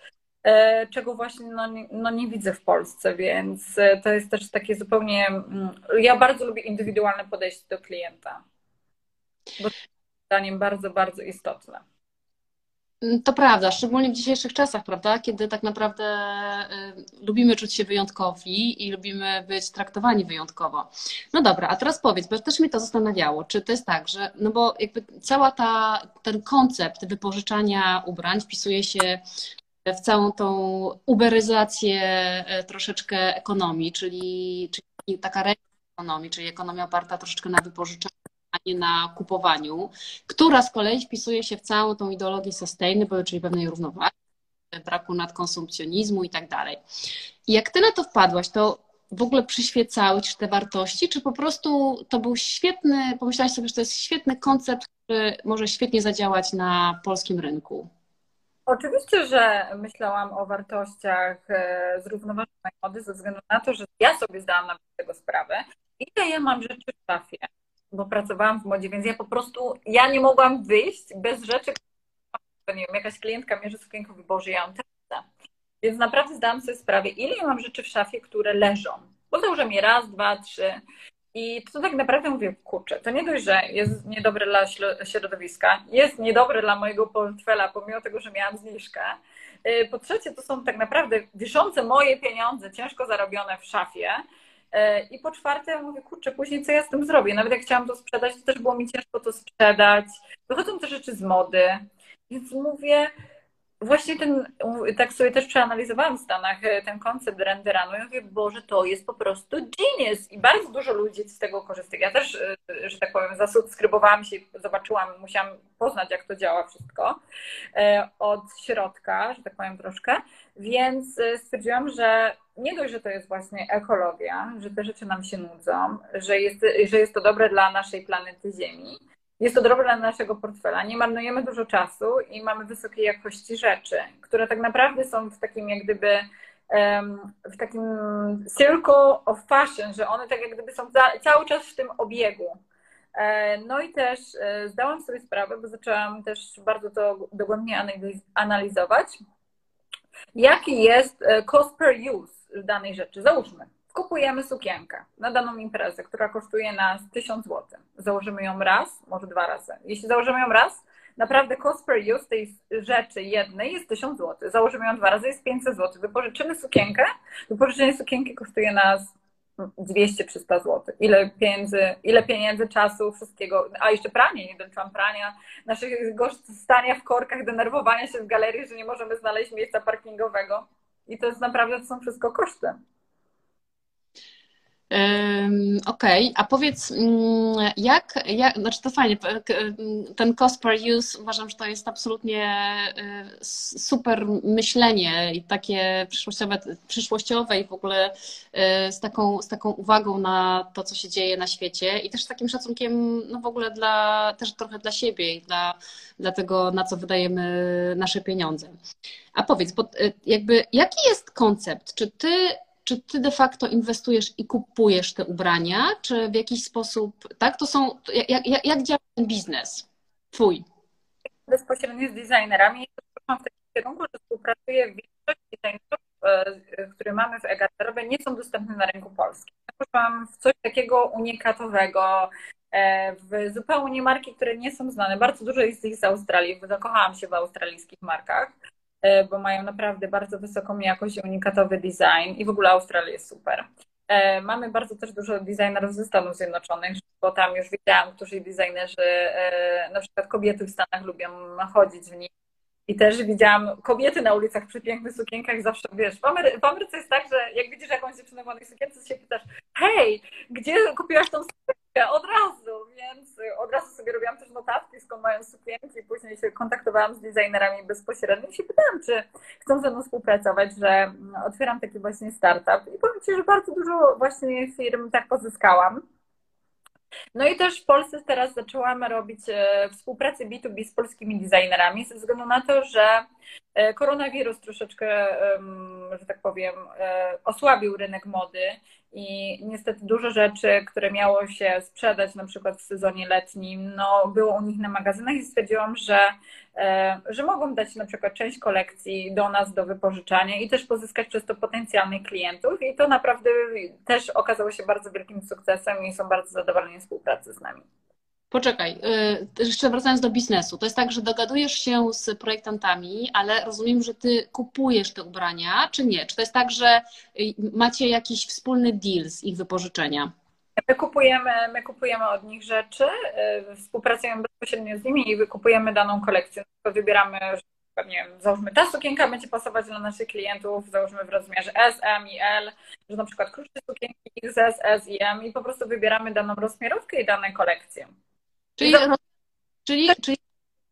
e, czego właśnie no, no nie widzę w Polsce, więc to jest też takie zupełnie. Ja bardzo lubię indywidualne podejście do klienta. Bo to jest zdaniem bardzo, bardzo istotne. Mm, to prawda, szczególnie w dzisiejszych czasach, prawda, kiedy tak naprawdę y, lubimy czuć się wyjątkowi i lubimy być traktowani wyjątkowo. No dobra, a teraz powiedz, bo też mnie to zastanawiało, czy to jest tak, że, no bo jakby cała ta, ten koncept wypożyczania ubrań wpisuje się w całą tą uberyzację e, troszeczkę ekonomii, czyli, czyli taka ekonomii, czyli ekonomia oparta troszeczkę na wypożyczaniu a nie na kupowaniu, która z kolei wpisuje się w całą tą ideologię sustainable, czyli pewnej równowagi, braku nadkonsumpcjonizmu i tak dalej. Jak ty na to wpadłaś, to w ogóle przyświecały ci te wartości, czy po prostu to był świetny, pomyślałaś sobie, że to jest świetny koncept, który może świetnie zadziałać na polskim rynku? Oczywiście, że myślałam o wartościach e, zrównoważonej mody ze względu na to, że ja sobie zdałam na tego sprawę. Ile ja mam rzeczy w szafie, bo pracowałam w modzie, więc ja po prostu, ja nie mogłam wyjść bez rzeczy, nie wiem, jakaś klientka mierzy sukienkę Boże, ja ją tracę. Więc naprawdę zdałam sobie sprawę, ile mam rzeczy w szafie, które leżą. Bo założę je raz, dwa, trzy. I to tak naprawdę mówię, kurczę, to nie dość, że jest niedobre dla środowiska, jest niedobre dla mojego portfela, pomimo tego, że miałam zniżkę. Y, po trzecie, to są tak naprawdę wiszące moje pieniądze, ciężko zarobione w szafie, I po czwarte mówię, kurczę, później co ja z tym zrobię? Nawet jak chciałam to sprzedać, to też było mi ciężko to sprzedać. Wychodzą te rzeczy z mody. Więc mówię, właśnie ten, tak sobie też przeanalizowałam w Stanach e, ten koncept renderanu i mówię, Boże, to jest po prostu genius i bardzo dużo ludzi z tego korzysta. Ja też, e, że tak powiem, zasubskrybowałam się, zobaczyłam, musiałam poznać, jak to działa wszystko od środka, że tak powiem troszkę, więc stwierdziłam, że nie dość, że to jest właśnie ekologia, że te rzeczy nam się nudzą, że jest, że jest to dobre dla naszej planety Ziemi, jest to dobre dla naszego portfela. Nie marnujemy dużo czasu i mamy wysokiej jakości rzeczy, które tak naprawdę są w takim jak gdyby w takim circle of fashion, że one tak jak gdyby są cały czas w tym obiegu. E, no i też e, zdałam sobie sprawę, bo zaczęłam też bardzo to dogłębnie analizować, jaki jest e, cost per use danej rzeczy. Załóżmy, kupujemy sukienkę na daną imprezę, która kosztuje nas 1000 zł. Założymy ją raz, może dwa razy. Jeśli założymy ją raz, naprawdę cost per use tej rzeczy jednej jest 1000 zł. Założymy ją dwa razy, jest 500 zł. Wypożyczymy sukienkę, wypożyczenie sukienki kosztuje nas 200-300 zł. Ile pieniędzy, ile pieniędzy, czasu, wszystkiego, a jeszcze pranie, nie doliczam prania, naszego stania w korkach, denerwowania się w galerii, że nie możemy znaleźć miejsca parkingowego. I to jest naprawdę, to są wszystko koszty. Okej, okay. a powiedz, mm, jak, jak, znaczy to fajnie, ten cost per use uważam, że to jest absolutnie y, super myślenie i takie przyszłościowe, przyszłościowe i w ogóle y, z taką, z taką uwagą na to, co się dzieje na świecie i też z takim szacunkiem, no w ogóle dla, też trochę dla siebie i dla, dla tego, na co wydajemy nasze pieniądze. A powiedz, bo y, jakby, jaki jest koncept? Czy ty czy ty de facto inwestujesz i kupujesz te ubrania, czy w jakiś sposób, tak? To są, jak, jak, jak działa ten biznes twój? Bezpośrednio z designerami. W takim kierunku, że współpracuję w większości designerów, e, które mamy w e nie są dostępne na rynku polskim. Poszłam w coś takiego unikatowego, e, w zupełnie marki, które nie są znane. Bardzo dużo jest ich z Australii, zakochałam się w australijskich markach. E, bo mają naprawdę bardzo wysoką jakość i unikatowy design i w ogóle Australia jest super. E, mamy bardzo też dużo designerów ze Stanów Zjednoczonych, bo tam już widziałam, którzy designerzy, e, na przykład kobiety w Stanach lubią chodzić w nich. I też widziałam kobiety na ulicach przy pięknych sukienkach zawsze, wiesz, w, Amery w Ameryce jest tak, że jak widzisz jakąś dziewczynę w ładnej sukience, to się pytasz, hej, gdzie kupiłaś tą sukienkę? Od razu, więc od razu sobie robiłam też notatki, skąd mają sukienki, później się kontaktowałam z designerami bezpośrednio i się pytałam, czy chcą ze mną współpracować, że otwieram taki właśnie startup i powiem Ci, że bardzo dużo właśnie firm tak pozyskałam. No i też w Polsce teraz zaczęłam robić e, współpracę B2B z polskimi designerami ze względu na to, że e, koronawirus troszeczkę, że tak powiem, e, osłabił rynek mody i niestety dużo rzeczy, które miało się sprzedać na przykład w sezonie letnim, no było u nich na magazynach i stwierdziłam, że, e, że mogą dać na przykład część kolekcji do nas do wypożyczania i też pozyskać przez to potencjalnych klientów i to naprawdę też okazało się bardzo wielkim sukcesem i są bardzo zadowoleni z współpracy z nami. Poczekaj, y, jeszcze wracając do biznesu. To jest tak, że dogadujesz się z projektantami, ale rozumiem, że ty kupujesz te ubrania, czy nie? Czy to jest tak, że y, macie jakiś wspólny deal z ich wypożyczenia? My kupujemy, my kupujemy od nich rzeczy, y, współpracujemy bezpośrednio z nimi i wykupujemy daną kolekcję. Wybieramy, że nie wiem, załóżmy ta sukienka będzie pasować dla naszych klientów, załóżmy w rozmiarze S, M i L, że na przykład krótsze sukienki XS, S i M i po prostu wybieramy daną rozmiarówkę i dane kolekcje. Czyli, roz... czyli, czyli...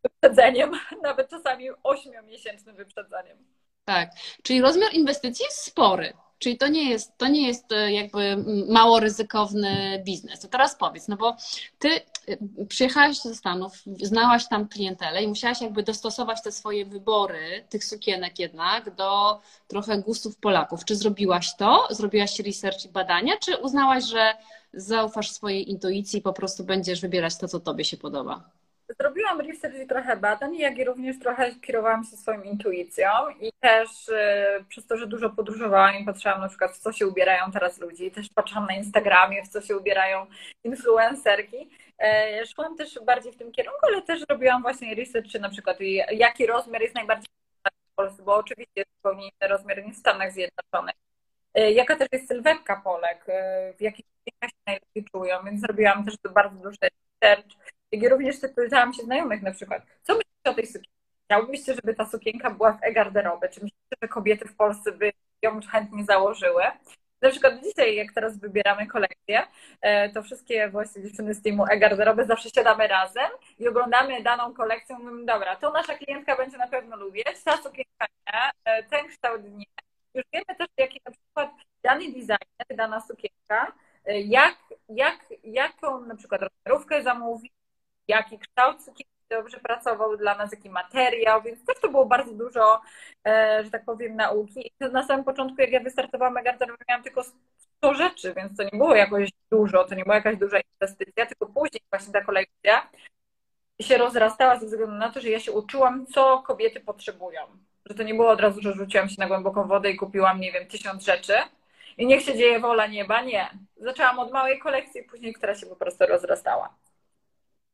Wyprzedzeniem, nawet czasami ośmiomiesięcznym wyprzedzeniem. Tak, czyli rozmiar inwestycji jest spory. Czyli to nie jest, to nie jest e, jakby mało ryzykowny biznes. To teraz powiedz, no bo ty e, przyjechałaś ze Stanów, znałaś tam klientelę i musiałaś jakby dostosować te swoje wybory tych sukienek jednak do trochę gustów Polaków. Czy zrobiłaś to? Zrobiłaś research i badania? Czy uznałaś, że zaufasz swojej intuicji i po prostu będziesz wybierać to, co tobie się podoba? Zrobiłam research i trochę badań, jak i również trochę kierowałam się swoją intuicją i też y, przez to, że dużo podróżowałam i patrzyłam na przykład w co się ubierają teraz ludzie, też patrzyłam na Instagramie, w co się ubierają influencerki. E, szłam też bardziej w tym kierunku, ale też robiłam właśnie research, czy na przykład jaki rozmiar jest najbardziej w Polsce, bo oczywiście jest zupełnie inny rozmiar niż w Stanach Zjednoczonych. E, jaka też jest sylwetka Polek, e, w jakich się najlepiej czują, więc zrobiłam też bardzo duży research jak również pytałam się znajomych na przykład, co myślicie o tej sukience? Chciałbyście, żeby ta sukienka była w e-garderobie? Czy myślicie, że kobiety w Polsce by ją chętnie założyły? Na przykład dzisiaj, jak teraz wybieramy kolekcję, e, to wszystkie właśnie dziewczyny z teamu e-garderoby zawsze siadamy razem i oglądamy daną kolekcję. Mówimy, dobra, to nasza klientka będzie na pewno lubić, ta sukienka nie, ten kształt nie. Już wiemy też, jaki na przykład dany designer, dana sukienka, e, jak, jak, jaką na przykład rozmiarówkę zamówi, jaki kształt sukienki dobrze pracował dla nas, jaki materiał, więc też to było bardzo dużo, e, że tak powiem, nauki. Na samym początku, jak ja wystartowałam Megarden, miałam tylko 100 rzeczy, więc to nie było jakoś dużo, to nie była jakaś duża inwestycja, tylko później właśnie ta kolekcja się rozrastała ze względu na to, że ja się uczyłam, co kobiety potrzebują. Że to nie było od razu, że rzuciłam się na głęboką wodę i kupiłam, nie wiem, tysiąc rzeczy i niech się dzieje wola nieba. Nie. Zaczęłam od małej kolekcji, później, która się po prostu rozrastała.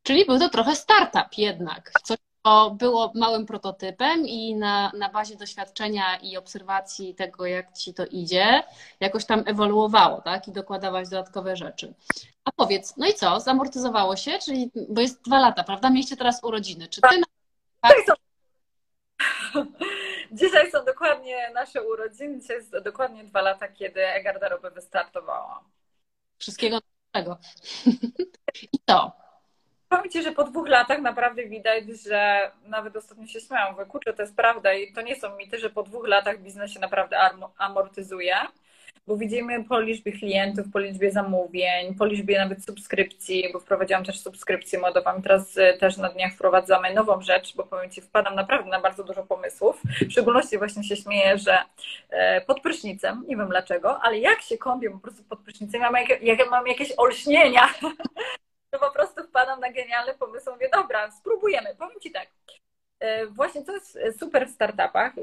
Czyli był to trochę startup jednak. Coś, co było małym prototypem i na, na bazie doświadczenia i obserwacji tego, jak ci to idzie, jakoś tam ewoluowało, tak? I dokładałaś dodatkowe rzeczy. A powiedz, no i co? Zamortyzowało się? Czyli, bo jest dwa lata, prawda? Mieliście teraz urodziny. Czy ty... Tak, Dzisiaj są dokładnie nasze urodziny, dzisiaj jest dokładnie dwa lata, kiedy e-garderoba wystartowała. Wszystkiego dobrego. I to. Powiem Ci, że po dwóch latach naprawdę widać, że nawet ostatnio się śmiałam, mówię, kurczę, to jest prawda i to nie są mity, że po dwóch latach biznes się naprawdę amortyzuje bo widzimy po liczbie klientów, po liczbie zamówień, po liczbie nawet subskrypcji, bo wprowadziłam też subskrypcję modową. Teraz e, też na dniach wprowadzamy nową rzecz, bo powiem Ci, wpadam naprawdę na bardzo dużo pomysłów. W szczególności właśnie się śmieję, że e, pod prysznicem, nie wiem dlaczego, ale jak się kąpię po prostu pod prysznicem, ja mam, jak, mam jakieś olśnienia, to po prostu wpadam na genialny pomysł, mówię, dobra, spróbujemy. Powiem Ci tak, e, właśnie co jest super w startupach,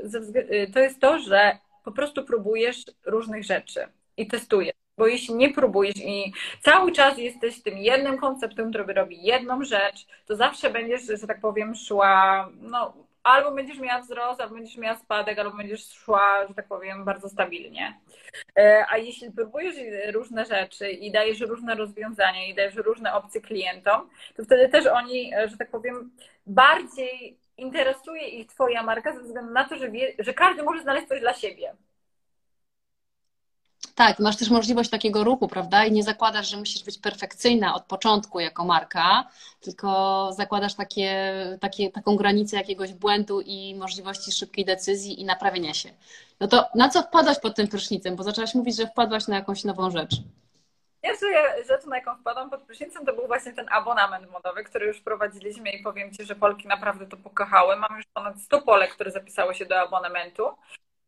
to jest to, że po prostu próbujesz różnych rzeczy i testujesz. Bo jeśli nie próbujesz i cały czas jesteś tym jednym konceptem, który robi jedną rzecz, to zawsze będziesz, że tak powiem, szła, no, albo będziesz miała wzrost, albo będziesz miała spadek, albo będziesz szła, że tak powiem, bardzo stabilnie. E, a jeśli próbujesz różne rzeczy i dajesz różne rozwiązania i dajesz różne opcje klientom, to wtedy też oni, e, że tak powiem, bardziej interesuje ich Twoja marka ze względu na to, że, wie, że każdy może znaleźć coś dla siebie. Tak, masz też możliwość takiego ruchu, prawda? I nie zakładasz, że musisz być perfekcyjna od początku jako marka, tylko zakładasz takie, takie, taką granicę jakiegoś błędu i możliwości szybkiej decyzji i naprawienia się. No to na co wpadłaś pod tym prysznicem? Bo zaczęłaś mówić, że wpadłaś na jakąś nową rzecz. Pierwsza rzecz, na jaką wpadłam pod prysznicem, to był właśnie ten abonament modowy, który już prowadziliśmy i powiem Ci, że Polki naprawdę to pokochały. Mam już ponad 100 Polek, które zapisały się do abonamentu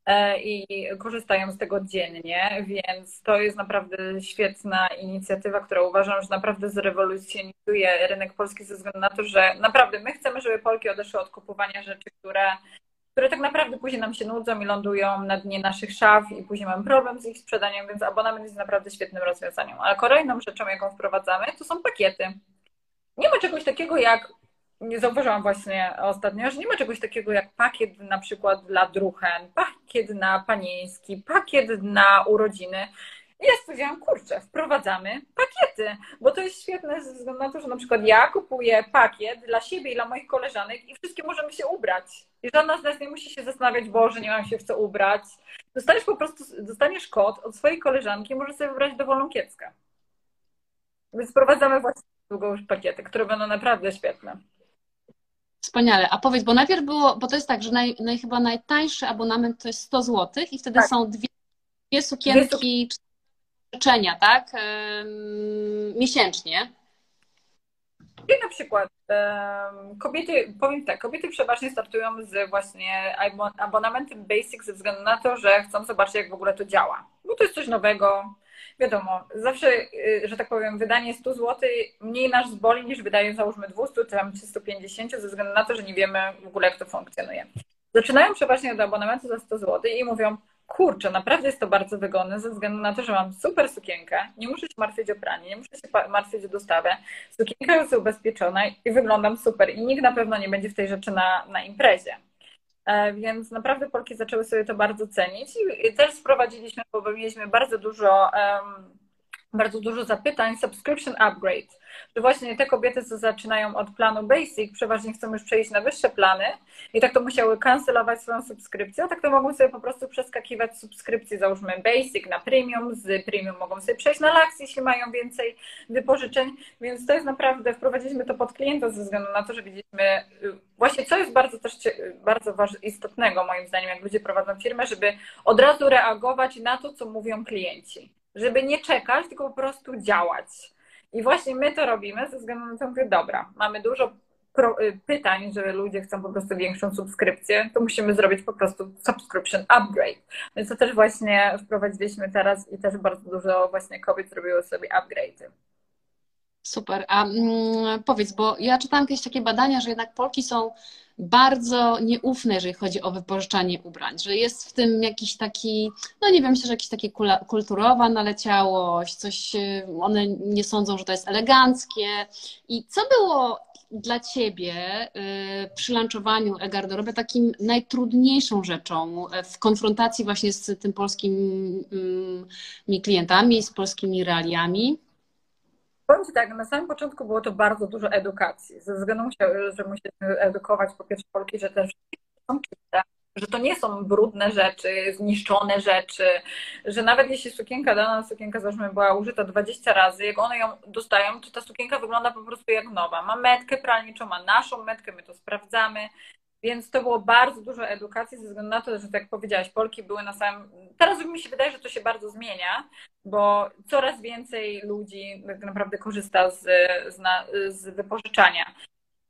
e, i korzystają z tego dziennie, więc to jest naprawdę świetna inicjatywa, która uważam, że naprawdę zrewolucjonizuje rynek polski ze względu na to, że naprawdę my chcemy, żeby Polki odeszły od kupowania rzeczy, które które tak naprawdę później nam się nudzą i lądują na dnie naszych szaf i później mamy problem z ich sprzedaniem, więc abonament jest naprawdę świetnym rozwiązaniem. Ale kolejną rzeczą, jaką wprowadzamy, to są pakiety. Nie ma czegoś takiego jak, nie zauważyłam właśnie ostatnio, że nie ma czegoś takiego jak pakiet na przykład dla druchen, pakiet na panieński, pakiet na urodziny. I ja stwierdziłam, kurczę, wprowadzamy pakiety, bo to jest świetne ze względu na to, że na przykład ja kupuję pakiet dla siebie i dla moich koleżanek i wszystkie możemy się ubrać. I żadna z nas nie musi się zastanawiać, Boże, nie mam się w co ubrać. Dostaniesz po prostu, dostaniesz kod od swojej koleżanki i możesz sobie wybrać dowolną kieckę. Więc wprowadzamy właśnie długo już pakiety, które będą naprawdę świetne. Wspaniale. A powiedz, bo najpierw było, bo to jest tak, że naj, naj, chyba najtańszy abonament to jest 100 zł i wtedy tak. są dwie, dwie sukienki, życzenia, tak? Miesięcznie. I na przykład kobiety, powiem tak, kobiety przeważnie startują z właśnie abonamentem Basic ze względu na to, że chcą zobaczyć, jak w ogóle to działa. Bo to jest coś nowego. Wiadomo, zawsze, y, że tak powiem, wydanie 100 zł mniej nas zboli niż wydaje załóżmy 200 czy tam 350 ze względu na to, że nie wiemy w ogóle, jak to funkcjonuje. Zaczynają przeważnie od abonamentu za 100 zł i mówią, kurczę, naprawdę jest to bardzo wygodne ze względu na to, że mam super sukienkę, nie muszę się martwić o pranie, nie muszę się martwić o dostawę, sukienka jest ubezpieczona i wyglądam super i nikt na pewno nie będzie w tej rzeczy na, na imprezie. E, więc naprawdę Polki zaczęły sobie to bardzo cenić i też sprowadziliśmy, bo mieliśmy bardzo dużo um, bardzo dużo zapytań, subscription upgrade, że właśnie te kobiety, co zaczynają od planu basic, przeważnie chcą już przejść na wyższe plany i tak to musiały kancelować swoją subskrypcję, a tak to mogą sobie po prostu przeskakiwać subskrypcje, załóżmy basic na premium, z premium mogą sobie przejść na laks, jeśli mają więcej wypożyczeń, więc to jest naprawdę, wprowadziliśmy to pod klienta ze względu na to, że widzieliśmy y, właśnie, co jest bardzo też bardzo istotnego moim zdaniem, jak ludzie prowadzą firmę, żeby od razu reagować na to, co mówią klienci żeby nie czekać, tylko po prostu działać. I właśnie my to robimy ze względu na to, mówię, dobra, mamy dużo y, pytań, że ludzie chcą po prostu większą subskrypcję, to musimy zrobić po prostu subscription upgrade. Więc to też właśnie wprowadziliśmy teraz i też bardzo dużo właśnie kobiet zrobiło sobie upgrade'y. Super. A mm, powiedz, bo ja czytałam jakieś takie badania, że jednak Polki są bardzo nieufne, jeżeli chodzi o wypożyczanie ubrań, że jest w tym jakiś taki, no nie wiem, myślę, że jakiś taki kulturowa naleciałość, coś, y, one nie sądzą, że to jest eleganckie. I co było dla Ciebie y, przy lanczowaniu e-garderoby takim najtrudniejszą rzeczą y, w konfrontacji właśnie z tym polskimi klientami, z polskimi realiami? Powiem Ci tak, na samym początku było to bardzo dużo edukacji, ze względu, że musieliśmy edukować po pierwsze Polki, że też są czyste, że to nie są brudne rzeczy, zniszczone rzeczy, że nawet jeśli sukienka, dana sukienka załóżmy była użyta 20 razy, jak one ją dostają, to ta sukienka wygląda po prostu jak nowa. Ma metkę pralniczą, ma naszą metkę, my to sprawdzamy, więc to było bardzo dużo edukacji ze względu na to, że tak jak powiedziałaś, Polki były na samym. Teraz mi się wydaje, że to się bardzo zmienia, bo coraz więcej ludzi tak naprawdę korzysta z, z, z wypożyczania.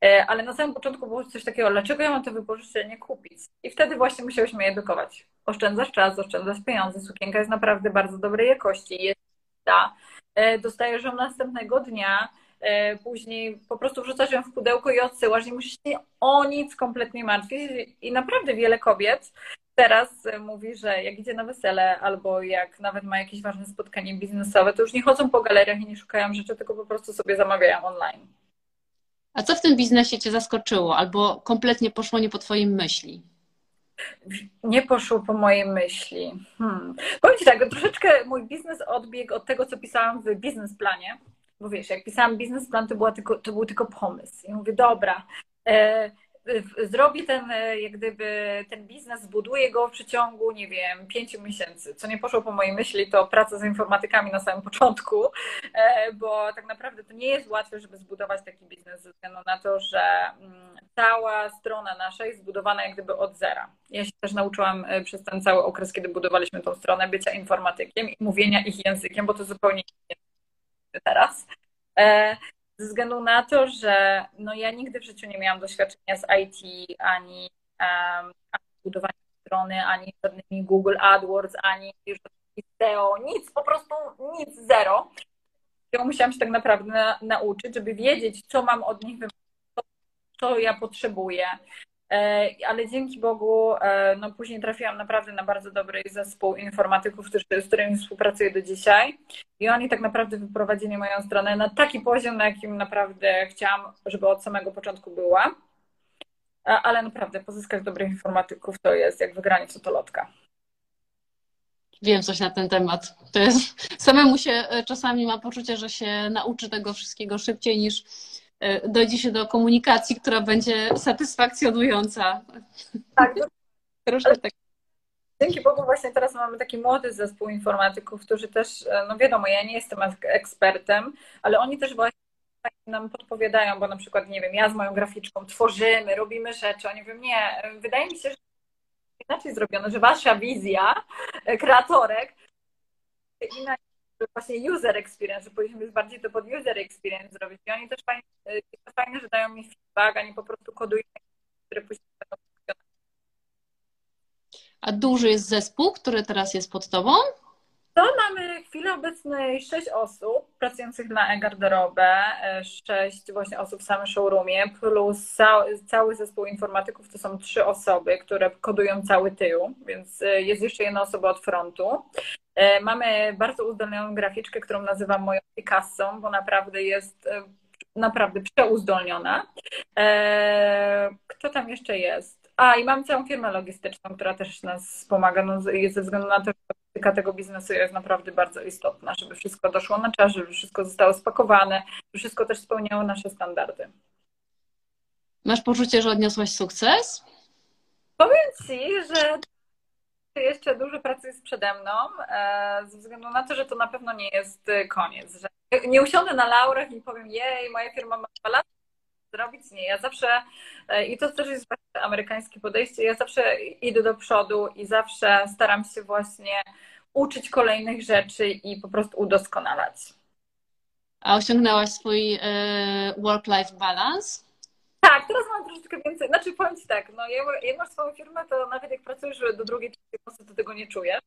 E, ale na samym początku było coś takiego, dlaczego ja mam to wypożyczenie kupić? I wtedy właśnie musiałyśmy edukować. Oszczędzasz czas, oszczędzasz pieniądze, sukienka jest naprawdę bardzo dobrej jakości, jest ta. E, dostajesz ją następnego dnia, później po prostu wrzucasz ją w pudełko i odsyłasz, nie musisz się o nic kompletnie martwić. I naprawdę wiele kobiet teraz mówi, że jak idzie na wesele albo jak nawet ma jakieś ważne spotkanie biznesowe, to już nie chodzą po galeriach i nie szukają rzeczy, tylko po prostu sobie zamawiają online. A co w tym biznesie Cię zaskoczyło albo kompletnie poszło nie po Twoim myśli? Nie poszło po mojej myśli. Hmm. Powiem Ci tak, troszeczkę mój biznes odbiegł od tego, co pisałam w biznesplanie. Bo wiesz, jak pisałam biznesplan, to, była tylko, to był tylko pomysł. I mówię, dobra, e, zrobi ten, e, jak gdyby ten biznes, zbuduje go w przeciągu, nie wiem, pięciu miesięcy. Co nie poszło po mojej myśli, to praca z informatykami na samym początku, e, bo tak naprawdę to nie jest łatwe, żeby zbudować taki biznes ze względu na to, że mm, cała strona nasza jest zbudowana jak gdyby od zera. Ja się też nauczyłam e, przez ten cały okres, kiedy budowaliśmy tą stronę, bycia informatykiem i mówienia ich językiem, bo to zupełnie nie jest teraz ze względu na to, że no ja nigdy w życiu nie miałam doświadczenia z IT, ani, um, ani budowania strony, ani żadnymi Google AdWords, ani SEO, nic, po prostu nic, zero. Ja musiałam się tak naprawdę na, nauczyć, żeby wiedzieć, co mam od nich wymagać, co ja potrzebuję. E, ale dzięki Bogu, e, no później trafiłam naprawdę na bardzo dobry zespół informatyków, z którymi współpracuję do dzisiaj. I oni tak naprawdę wyprowadzili moją stronę na taki poziom, na jakim naprawdę chciałam, żeby od samego początku była. Ale naprawdę pozyskać dobrych informatyków to jest jak wygranie w. Wiem coś na ten temat. To jest, samemu się e, czasami ma poczucie, że się nauczy tego wszystkiego szybciej niż E, dojdzie się do komunikacji, która będzie satysfakcjonująca. Tak. Troszkę tak. Dzięki Bogu właśnie teraz mamy taki młody zespół informatyków, którzy też, e, no wiadomo, ja nie jestem ekspertem, ale oni też właśnie nam podpowiadają, bo na przykład, nie wiem, ja z moją graficzką tworzymy, robimy rzeczy, oni mówią, nie, wydaje mi się, że inaczej zrobiono, że wasza wizja e, kreatorek inaczej właśnie user experience, że powinniśmy bardziej to pod user experience zrobić. I oni też fajnie, to fajne, że dają mi feedback, a nie po prostu kodują, które później będą A duży jest zespół, który teraz jest pod Tobą? To mamy w chwili obecnej sześć osób pracujących na e-garderobę, e, sześć właśnie osób w samym showroomie, plus cały zespół informatyków to są trzy osoby, które kodują cały tył, więc e, jest jeszcze jedna osoba od frontu. E, mamy bardzo uzdolnioną graficzkę, którą nazywam moją Picasso, bo naprawdę jest naprawdę przeuzdolniona. Kto tam jeszcze jest? A, i mam całą firmę logistyczną, która też nas wspomaga, no, ze względu na to, że logistyka tego biznesu jest naprawdę bardzo istotna, żeby wszystko doszło na czas, żeby wszystko zostało spakowane, żeby wszystko też spełniało nasze standardy. Masz poczucie, że odniosłaś sukces? Powiem Ci, że jeszcze dużo pracy jest przede mną, e, ze względu na to, że to na pewno nie jest koniec. Że nie usiądę na laurach i powiem, jej, moja firma ma dwa lata, zrobić. Nie, ja zawsze, e, i to też jest amerykańskie podejście, ja zawsze idę do przodu i zawsze staram się właśnie uczyć kolejnych rzeczy i po prostu udoskonalać. A osiągnęłaś swój e, work-life balance? Tak, teraz mam troszeczkę więcej. Znaczy, powiem Ci tak, no ja, ja masz swoją firmę, to nawet jak pracujesz do drugiej, nocy, to tego nie czujesz.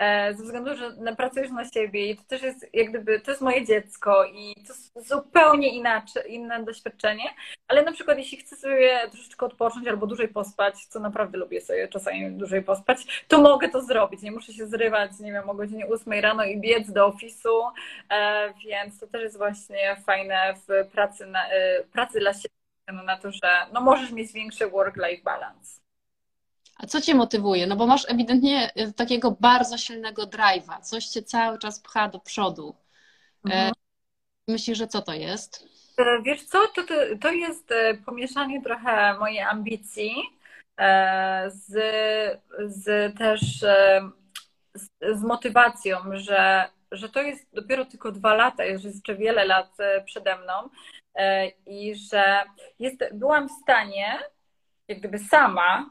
E, ze względu, że pracujesz na siebie i to też jest jak gdyby, to jest moje dziecko i to jest zupełnie inaczej, inne doświadczenie, ale na przykład jeśli chcę sobie troszeczkę odpocząć albo dłużej pospać, co naprawdę lubię sobie czasami dłużej pospać, to mogę to zrobić, nie muszę się zrywać, nie wiem, o godzinie 8 rano i biec do ofisu, e, więc to też jest właśnie fajne w pracy, na, e, pracy dla siebie, na to, że no możesz mieć większy work-life balance. A co cię motywuje? No bo masz ewidentnie e, takiego bardzo silnego drive'a, coś cię cały czas pcha do przodu. E, mhm. Myślisz, że co to jest? E, wiesz co, to, to, to jest pomieszanie trochę mojej ambicji z, z też z, z motywacją, że, że to jest dopiero tylko dwa lata, jest jeszcze wiele lat przede mną i że jest, byłam w stanie, jak gdyby sama,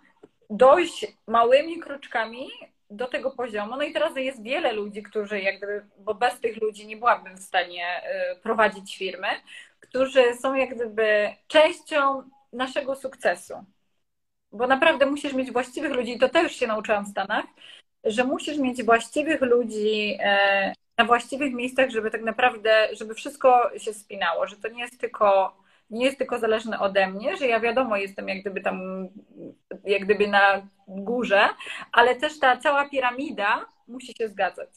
dojść małymi kroczkami do tego poziomu. No i teraz jest wiele ludzi, którzy jak gdyby, bo bez tych ludzi nie byłabym w stanie y, prowadzić firmy, którzy są jak gdyby częścią naszego sukcesu. Bo naprawdę musisz mieć właściwych ludzi, to też się nauczyłam w Stanach, że musisz mieć właściwych ludzi e, na właściwych miejscach, żeby tak naprawdę, żeby wszystko się spinało, że to nie jest tylko nie jest tylko zależne ode mnie, że ja wiadomo jestem jak gdyby tam, jak gdyby na górze, ale też ta cała piramida musi się zgadzać.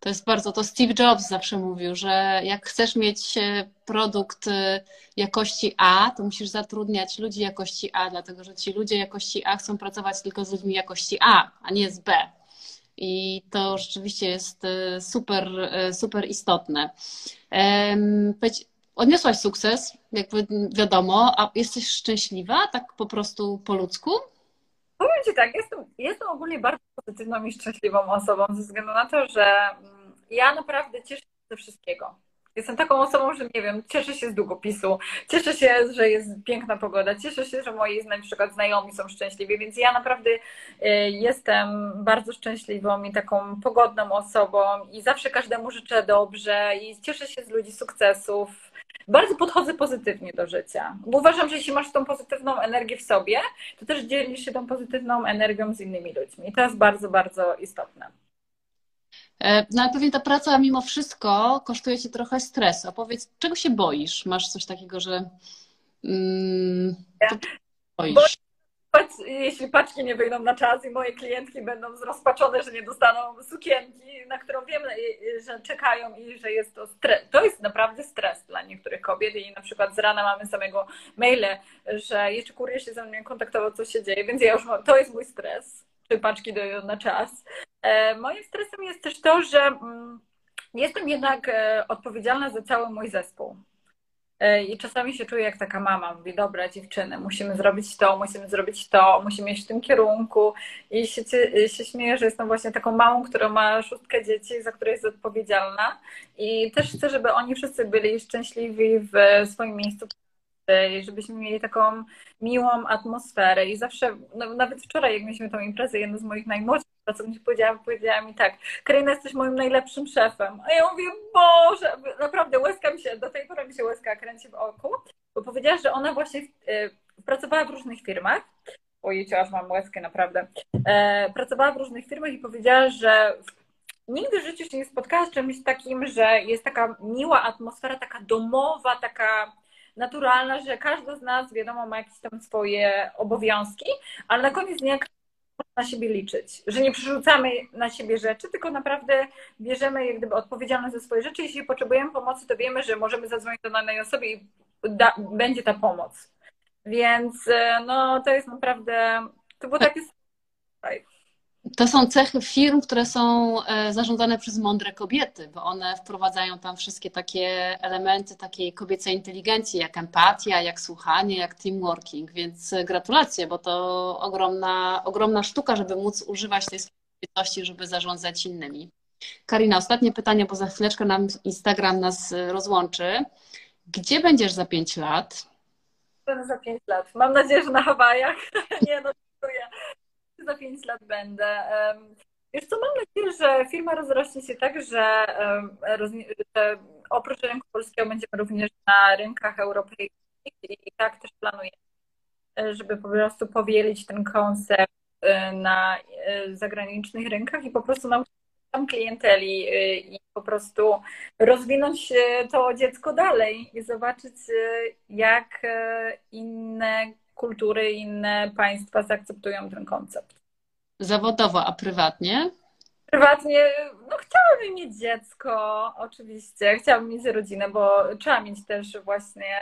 To jest bardzo, to Steve Jobs zawsze mówił, że jak chcesz mieć e, produkt e, jakości A, to musisz zatrudniać ludzi jakości A, dlatego że ci ludzie jakości A chcą pracować tylko z ludźmi jakości A, a nie z B. I to rzeczywiście jest e, super, super istotne. Odniosłaś sukces, jakby wiadomo, a jesteś szczęśliwa, tak po prostu po ludzku? Powiem Ci tak, jestem, jestem ogólnie bardzo pozytywną i szczęśliwą osobą, ze względu na to, że mm, ja naprawdę cieszę się ze wszystkiego. Jestem taką osobą, że nie wiem, cieszę się z długopisu, cieszę się, że jest piękna pogoda, cieszę się, że moi na przykład znajomi są szczęśliwi, więc ja naprawdę y, jestem bardzo szczęśliwą i taką pogodną osobą i zawsze każdemu życzę dobrze i cieszę się z ludzi sukcesów. Bardzo podchodzę pozytywnie do życia, bo uważam, że jeśli masz tą pozytywną energię w sobie, to też dzielisz się tą pozytywną energią z innymi ludźmi. I to jest bardzo, bardzo istotne. E, no ale pewnie ta praca mimo wszystko kosztuje ci trochę stresu. A powiedz, czego się boisz? Masz coś takiego, że mm, boisz? Jeśli paczki nie wyjdą na czas i moje klientki będą zrozpaczone, że nie dostaną sukienki, na którą wiem, że czekają i że jest to stres. To jest naprawdę stres dla niektórych kobiet i na przykład z rana mamy samego maile, że jeszcze kurier się ze mną kontaktował, co się dzieje, więc ja już mam, to jest mój stres, czy paczki doją na czas. E, moim stresem jest też to, że mm, jestem jednak e, odpowiedzialna za cały mój zespół. E, I czasami się czuję jak taka mama, mówi, dobra dziewczyny, musimy zrobić to, musimy zrobić to, musimy iść w tym kierunku. I się, się śmieję, że jestem właśnie taką małą, która ma szóstkę dzieci, za które jest odpowiedzialna. I też chcę, żeby oni wszyscy byli szczęśliwi w swoim miejscu żebyśmy mieli taką miłą atmosferę. I zawsze, no, nawet wczoraj, jak mieliśmy tą imprezę, jedna z moich najmłodszych pracowników powiedziała, powiedziała mi tak, Karina, jesteś moim najlepszym szefem. A ja mówię, Boże, naprawdę łezka mi się, do tej pory mi się łezka kręci w oku, bo powiedziała, że ona właśnie y, pracowała w różnych firmach, ojej, aż mam łezkę, naprawdę, e, pracowała w różnych firmach i powiedziała, że nigdy w życiu się nie spotkała z czymś takim, że jest taka miła atmosfera, taka domowa, taka naturalna, że każdy z nas, wiadomo, ma jakieś tam swoje obowiązki, ale na koniec dnia na siebie liczyć, że nie przerzucamy na siebie rzeczy, tylko naprawdę bierzemy jak gdyby odpowiedzialność za swoje rzeczy. Jeśli potrzebujemy pomocy, to wiemy, że możemy zadzwonić do danej osoby i da, będzie ta pomoc. Więc e, no, to jest naprawdę, to było takie to są cechy firm, które są e, zarządzane przez mądre kobiety, bo one wprowadzają tam wszystkie takie elementy takiej kobiecej inteligencji, jak empatia, jak słuchanie, jak teamworking. Więc gratulacje, bo to ogromna, ogromna sztuka, żeby móc używać tej kobiecości, żeby zarządzać innymi. Karina, ostatnie pytanie, bo za chwileczkę nam Instagram nas rozłączy. Gdzie będziesz za pięć lat? Będę za pięć lat. Mam nadzieję, że na Hawajach. Nie, no za 5 lat będę. Wiesz co, mam nadzieję, że firma rozrośnie się tak, że, że oprócz rynku polskiego będziemy również na rynkach europejskich i tak też planuję, żeby po prostu powielić ten koncept e, na e, zagranicznych rynkach i po prostu nauczyć tam klienteli e, i po prostu rozwinąć to dziecko dalej i zobaczyć, jak inne kultury, inne państwa zaakceptują ten koncept. Zawodowo, a prywatnie? Prywatnie, no chciałabym mieć dziecko, oczywiście. Chciałabym mieć rodzinę, bo trzeba mieć też właśnie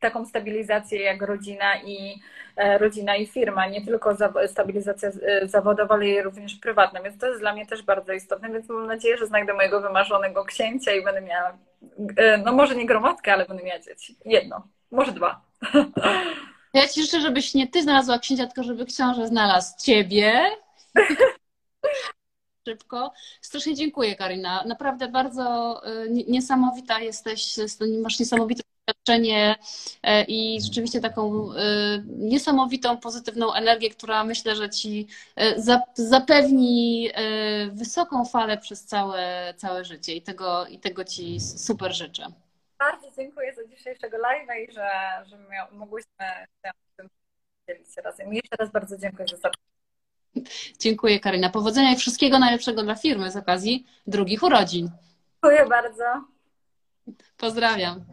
taką stabilizację jak rodzina i e, rodzina i firma, nie tylko stabilizacja e, zawodowa, ale również prywatna, więc to jest dla mnie też bardzo istotne, więc mam nadzieję, że znajdę mojego wymarzonego księcia i będę miała, e, no może nie gromadkę, ale będę miała dzieci. Jedno, może dwa. Ja Ci życzę, żebyś nie Ty znalazła księcia, tylko żeby książę znalazł Ciebie. Szybko. Strasznie dziękuję, Karina. Naprawdę bardzo y, niesamowita jesteś, masz niesamowite doświadczenie y, i rzeczywiście taką y, niesamowitą, pozytywną energię, która myślę, że Ci zapewni wysoką falę przez całe, całe życie i tego, i tego Ci super życzę. Bardzo dziękuję za dzisiejszego live'a i że, że mogłyśmy się tym dzielić razem. I jeszcze raz bardzo dziękuję za zaproszenie. Dziękuję Karina. Powodzenia i wszystkiego najlepszego dla firmy z okazji drugich urodzin. Dziękuję bardzo. Pozdrawiam.